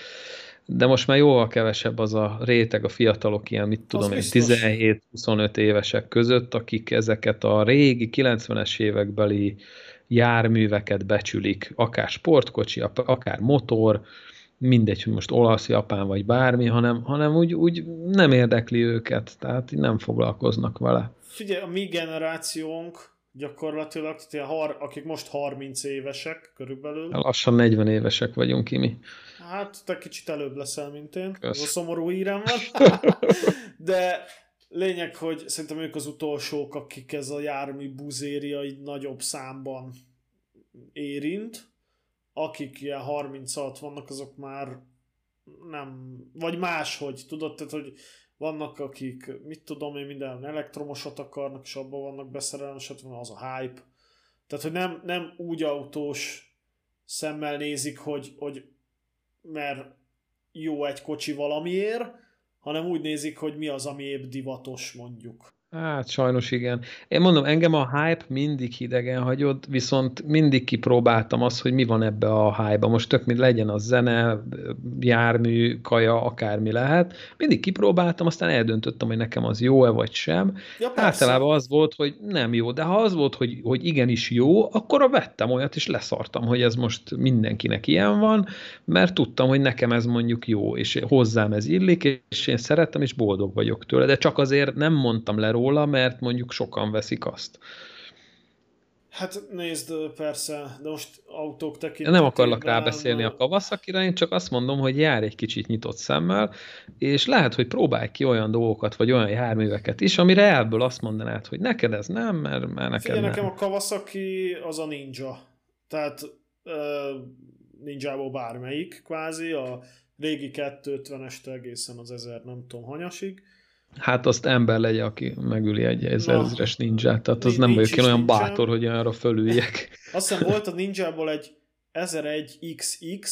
de most már jóval kevesebb az a réteg, a fiatalok ilyen, mit tudom én, 17-25 évesek között, akik ezeket a régi 90-es évekbeli járműveket becsülik, akár sportkocsi, akár motor, mindegy, hogy most olasz, japán vagy bármi, hanem, hanem úgy, úgy nem érdekli őket, tehát nem foglalkoznak vele. Figyelj, a mi generációnk gyakorlatilag, tehát akik most 30 évesek körülbelül. Lassan 40 évesek vagyunk, Kimi. Hát, te kicsit előbb leszel, mint én. Kösz. Ez a szomorú hírem van. De lényeg, hogy szerintem ők az utolsók, akik ez a jármű buzéria így nagyobb számban érint. Akik ilyen 36 vannak, azok már nem, vagy máshogy, tudod, tehát, hogy vannak, akik, mit tudom én, minden elektromosat akarnak, és abban vannak beszerelni, stb. az a hype. Tehát, hogy nem, nem úgy autós szemmel nézik, hogy, hogy mert jó egy kocsi valamiért, hanem úgy nézik, hogy mi az, ami épp divatos mondjuk. Hát sajnos igen. Én mondom, engem a hype mindig hidegen hagyott, viszont mindig kipróbáltam azt, hogy mi van ebbe a hype-ba. Most tök mint legyen a zene, jármű, kaja, akármi lehet. Mindig kipróbáltam, aztán eldöntöttem, hogy nekem az jó-e vagy sem. Ja, Általában az volt, hogy nem jó, de ha az volt, hogy, hogy igenis jó, akkor a vettem olyat, és leszartam, hogy ez most mindenkinek ilyen van, mert tudtam, hogy nekem ez mondjuk jó, és hozzám ez illik, és én szerettem, és boldog vagyok tőle, de csak azért nem mondtam le róla, mert mondjuk sokan veszik azt. Hát nézd, persze, de most autók tekintetében... Nem akarlak rábeszélni a kawasaki én csak azt mondom, hogy jár egy kicsit nyitott szemmel, és lehet, hogy próbálj ki olyan dolgokat, vagy olyan járműveket is, amire elből azt mondanád, hogy neked ez nem, mert, mert neked Figyelj, nem. nekem a Kawasaki az a ninja. Tehát ninjából bármelyik, kvázi, a régi 250-est egészen az 1000 nem tudom hanyasig. Hát azt ember legyen, aki megüli egy ezres ninját, tehát az nem vagyok én olyan bátor, hogy arra fölüljek. Azt hiszem volt a ninjából egy 1001XX,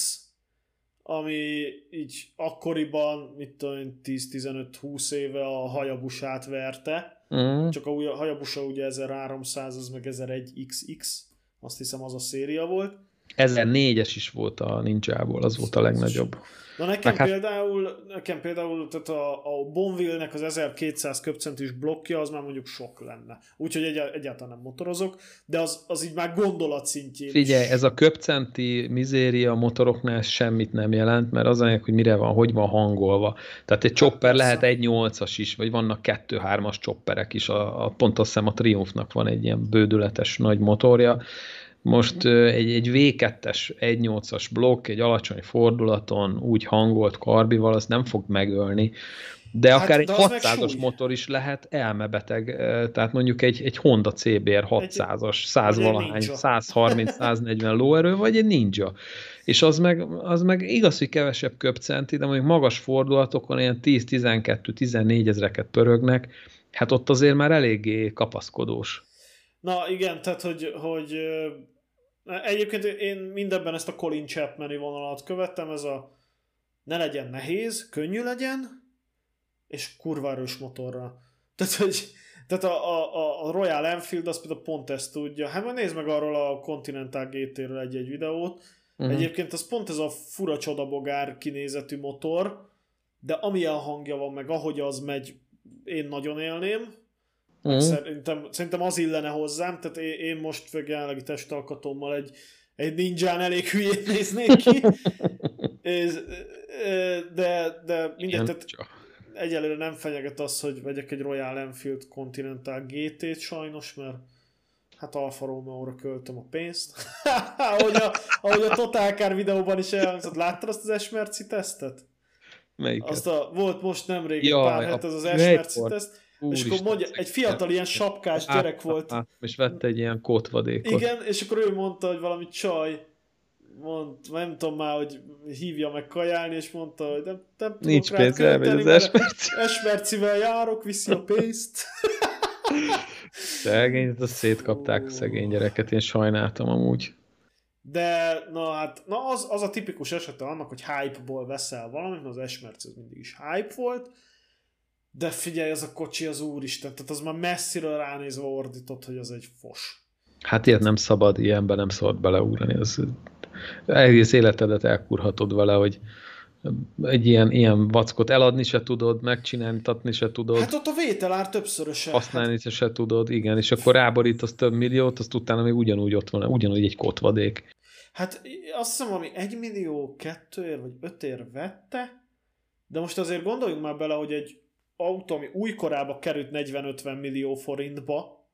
ami így akkoriban, mit tudom 10-15-20 éve a hajabusát verte, mm. csak a hajabusa ugye 1300, az meg 1001XX, azt hiszem az a széria volt. 1004-es is volt a ninjából, az volt a legnagyobb. Na nekem hát... például, nekem például tehát a, a Bonville-nek az 1200 köpcentis blokkja az már mondjuk sok lenne. Úgyhogy egy, egyáltalán nem motorozok, de az, az így már gondolat szintjén Figyelj, is. ez a köpcenti mizéria motoroknál semmit nem jelent, mert az anyag, hogy mire van, hogy van hangolva. Tehát egy hát chopper lehet egy 8-as is, vagy vannak 2-3-as chopperek is. A, a, pont azt hiszem a Triumphnak van egy ilyen bődületes nagy motorja, Most egy, egy V2-es 1.8-as blokk, egy alacsony fordulaton úgy hangolt karbival, az nem fog megölni. De hát, akár de egy 600-as motor is lehet elmebeteg, tehát mondjuk egy, egy Honda CBR 600-as, 100 valahány, 130-140 lóerő, vagy egy Ninja. És az meg, az meg igaz, hogy kevesebb köpcenti, de mondjuk magas fordulatokon ilyen 10-12-14 ezreket pörögnek, hát ott azért már eléggé kapaszkodós. Na igen, tehát hogy, hogy egyébként én mindenben ezt a Colin Chapman vonalat követtem, ez a ne legyen nehéz, könnyű legyen, és kurva erős motorra. Tehát, hogy tehát a, a, a Royal Enfield az például pont ezt tudja. Hát majd nézd meg arról a Continental GT-ről egy-egy videót. Uh-huh. Egyébként az pont ez a fura csodabogár kinézetű motor, de amilyen hangja van, meg ahogy az megy, én nagyon élném. Uh-huh. Szerintem, szerintem az illene hozzám, tehát én, én most főleg jelenlegi testalkatommal egy, egy ninján elég hülyét néznék ki. de, de mindegy, tehát egyelőre nem fenyeget az, hogy vegyek egy Royal Enfield Continental GT-t sajnos, mert hát Alfa Romeo-ra költöm a pénzt. ahogy, a, ahogy a Total Car videóban is elhangzott. Láttad azt az Esmerci tesztet? Melyiket? Azt a, volt most nemrég ja, pár het az az Esmerci teszt, és akkor mondja, egy fiatal ilyen sapkás gyerek volt. És vette egy ilyen kótvadékot. Igen, és akkor ő mondta, hogy valami csaj, mond, nem tudom már, hogy hívja meg kajálni, és mondta, hogy nem, nem tudok Nincs pénz, elmegy az esmerci. Esmercivel járok, viszi a pénzt. Szegény, azt szétkapták a szegény gyereket, én sajnáltam amúgy. De, na hát, na az, az a tipikus esete annak, hogy hype-ból veszel valamit, az Esmerc az mindig is hype volt, de figyelj, ez a kocsi az úristen, tehát az már messziről ránézve ordított, hogy az egy fos. Hát ilyet nem szabad, ilyenben nem szabad beleúrani, az egész életedet elkurhatod vele, hogy egy ilyen, ilyen vackot eladni se tudod, megcsináltatni se tudod. Hát ott a vételár többszöröse. Használni hát... se tudod, igen, és akkor ráborítasz több milliót, azt utána még ugyanúgy ott van, ugyanúgy egy kotvadék. Hát azt hiszem, ami egy millió kettőért vagy ötért vette, de most azért gondoljunk már bele, hogy egy autó, ami újkorába került 40-50 millió forintba,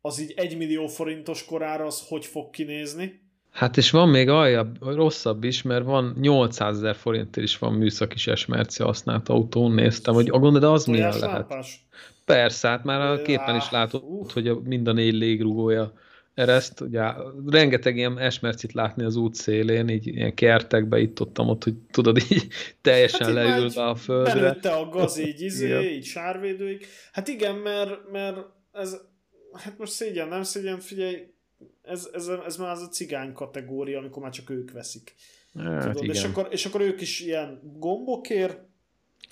az így egy millió forintos korára az hogy fog kinézni? Hát és van még aljabb, rosszabb is, mert van 800 ezer forintért is van műszaki esmerci használt autón, néztem, hogy a de az milyen lehet. Lápás? Persze, hát már a képen is látod, hogy a, mind a négy légrugója ereszt. Ugye, rengeteg ilyen esmercit látni az út szélén, így ilyen kertekbe itt ott, ott hogy tudod, így teljesen hát leülve a földre. Belőtte a gaz így, izé, így sárvédőig. Hát igen, mert, mert ez, hát most szégyen, nem szégyen, figyelj, ez, ez, ez már az a cigány kategória, amikor már csak ők veszik. Hát, Tudod? És, akkor, és akkor ők is ilyen gombokért,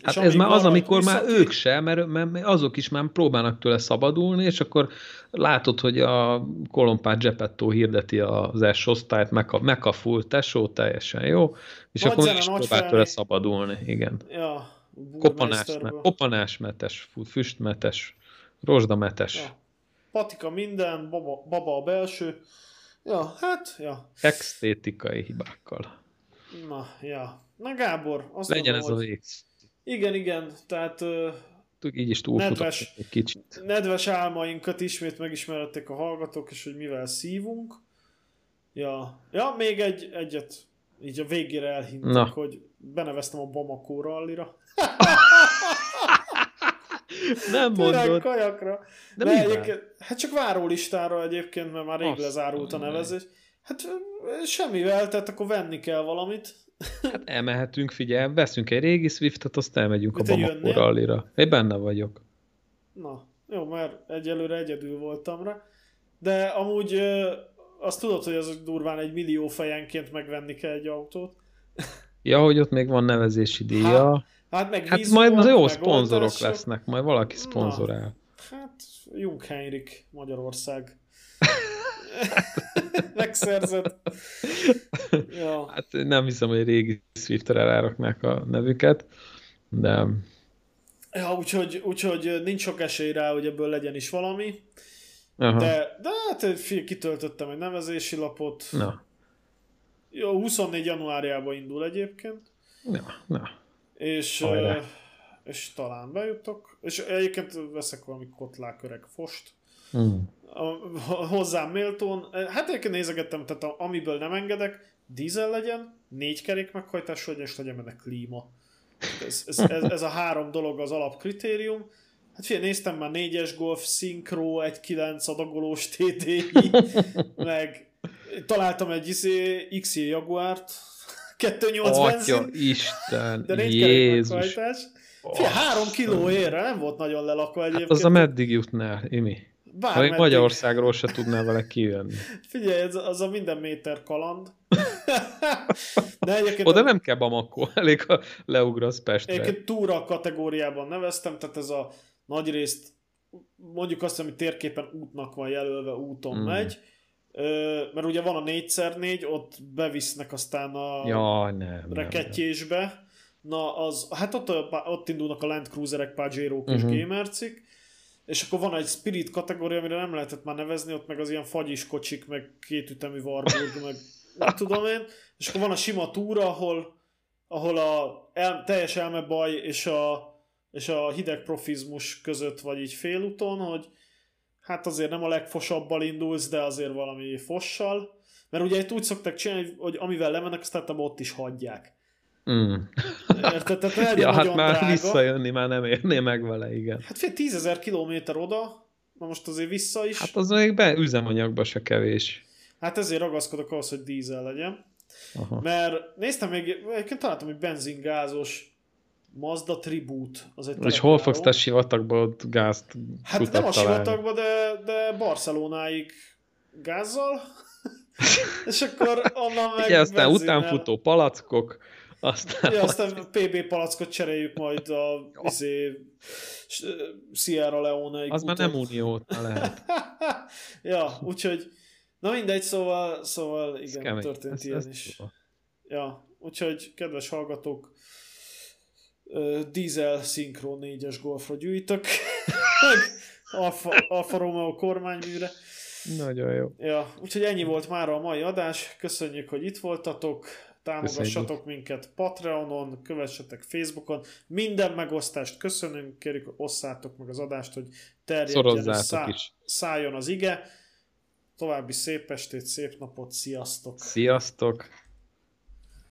Hát ez már az, amikor már ők sem, mert, mert azok is már próbálnak tőle szabadulni, és akkor látod, hogy a Kolompát Gepetto hirdeti az S osztályt, meg a full tesó, teljesen jó, és nagy akkor zene, is próbál tőle szabadulni, igen. Ja, kopanás, kopanásmetes, füstmetes, rozsdametes. Ja. Patika minden, baba, baba a belső. Ja, hát, ja. Extétikai hibákkal. Na, ja. Na Gábor, azt Legyen mondom, ez hogy... a rész. Igen, igen, tehát így is nedves, egy kicsit. Nedves álmainkat ismét megismerettek a hallgatók, és hogy mivel szívunk. Ja, ja még egy, egyet így a végére elhintek, hogy beneveztem a Bamako rallira. Nem mondod. kajakra. De, De egyébként, hát csak várólistára egyébként, mert már rég Azt lezárult a nevezés. Hát semmivel, tehát akkor venni kell valamit. Hát elmehetünk, figyelj, veszünk egy régi Swiftet, azt elmegyünk Mit a Bamako rallira. Én benne vagyok. Na, jó, mert egyelőre egyedül voltam rá. De amúgy azt tudod, hogy az durván egy millió fejenként megvenni kell egy autót. Ja, hogy ott még van nevezési díja. Hát, Hát meg Hát majd az jó szponzorok lesznek, majd valaki szponzorál. Na, hát Jung Heinrich Magyarország. Megszerzett. ja. Hát nem hiszem, hogy régi Swifter elároknák a nevüket, de... Ja, úgyhogy, úgyhogy nincs sok esély rá, hogy ebből legyen is valami. Aha. De, de hát kitöltöttem egy nevezési lapot. Na. Jó, 24 januárjában indul egyébként. Na, na. És, uh, és talán bejutok. És egyébként veszek valami kotlák öreg fost. Hmm. hozzám méltón. Hát egyébként nézegettem, tehát a, amiből nem engedek, dízel legyen, négy kerék meghajtás legyen, és legyen benne klíma. Ez, ez, ez, ez, a három dolog az alapkritérium. Hát figyelj, néztem már 4-es Golf, Synchro, 1.9 adagolós TDI, meg találtam egy izé, XJ Jaguárt, 2.8 Atya Isten, de Jézus. Fia, három kiló érre, nem volt nagyon lelakva egyébként. Hát az a meddig jutnál, Imi? Bár még Magyarországról se tudnál vele kijönni. Figyelj, ez, az a minden méter kaland. De egyébként Oda a... nem kell Bamako, elég ha leugrasz Pestre. Egyébként túra kategóriában neveztem, tehát ez a nagy részt mondjuk azt, ami térképen útnak van jelölve, úton mm. megy, mert ugye van a 4x4, ott bevisznek aztán a ja, nem, rekettyésbe. Nem, nem. Na, az, hát ott, ott indulnak a Land Cruiserek, Pajero-k uh-huh. és mhm. Gamercik, és akkor van egy Spirit kategória, amire nem lehetett már nevezni, ott meg az ilyen fagyis kocsik, meg kétütemű Warburg, meg nem tudom én, és akkor van a sima túra, ahol, ahol a el, teljes elmebaj és a, és a hideg profizmus között vagy így félúton, hogy hát azért nem a legfosabbal indulsz, de azért valami fossal. Mert ugye itt úgy szokták csinálni, hogy amivel lemennek, azt ott is hagyják. Mm. Érted? Tehát ja, hát már drága. visszajönni már nem érné meg vele, igen. Hát fél tízezer kilométer oda, na most azért vissza is. Hát az még be üzemanyagba se kevés. Hát ezért ragaszkodok ahhoz, hogy dízel legyen. Aha. Mert néztem még, egyébként találtam egy benzingázos Mazda Tribute. Az egy És hol fogsz te sivatagba ott gázt Hát nem a sivatagba, de, de Barcelonáig gázzal. és akkor onnan meg Igen, aztán benzinnel. utánfutó palackok, aztán, ja, aztán PB palackot cseréljük majd a izé, Sierra leone Az már nem unió lehet. ja, úgyhogy na mindegy, szóval, szóval igen, történt ez, ilyen ez is. Tudom. Ja, úgyhogy kedves hallgatók, Diesel Synchro 4-es Golfra gyűjtök, Alfa, Alfa Romeo kormányműre. Nagyon jó. Ja, úgyhogy ennyi volt már a mai adás. Köszönjük, hogy itt voltatok. Támogassatok Köszönjük. minket Patreonon, kövessetek Facebookon. Minden megosztást köszönünk, kérjük, osszátok meg az adást, hogy terjedjen szá- is. szálljon az ige. További szép estét, szép napot, sziasztok! Sziasztok!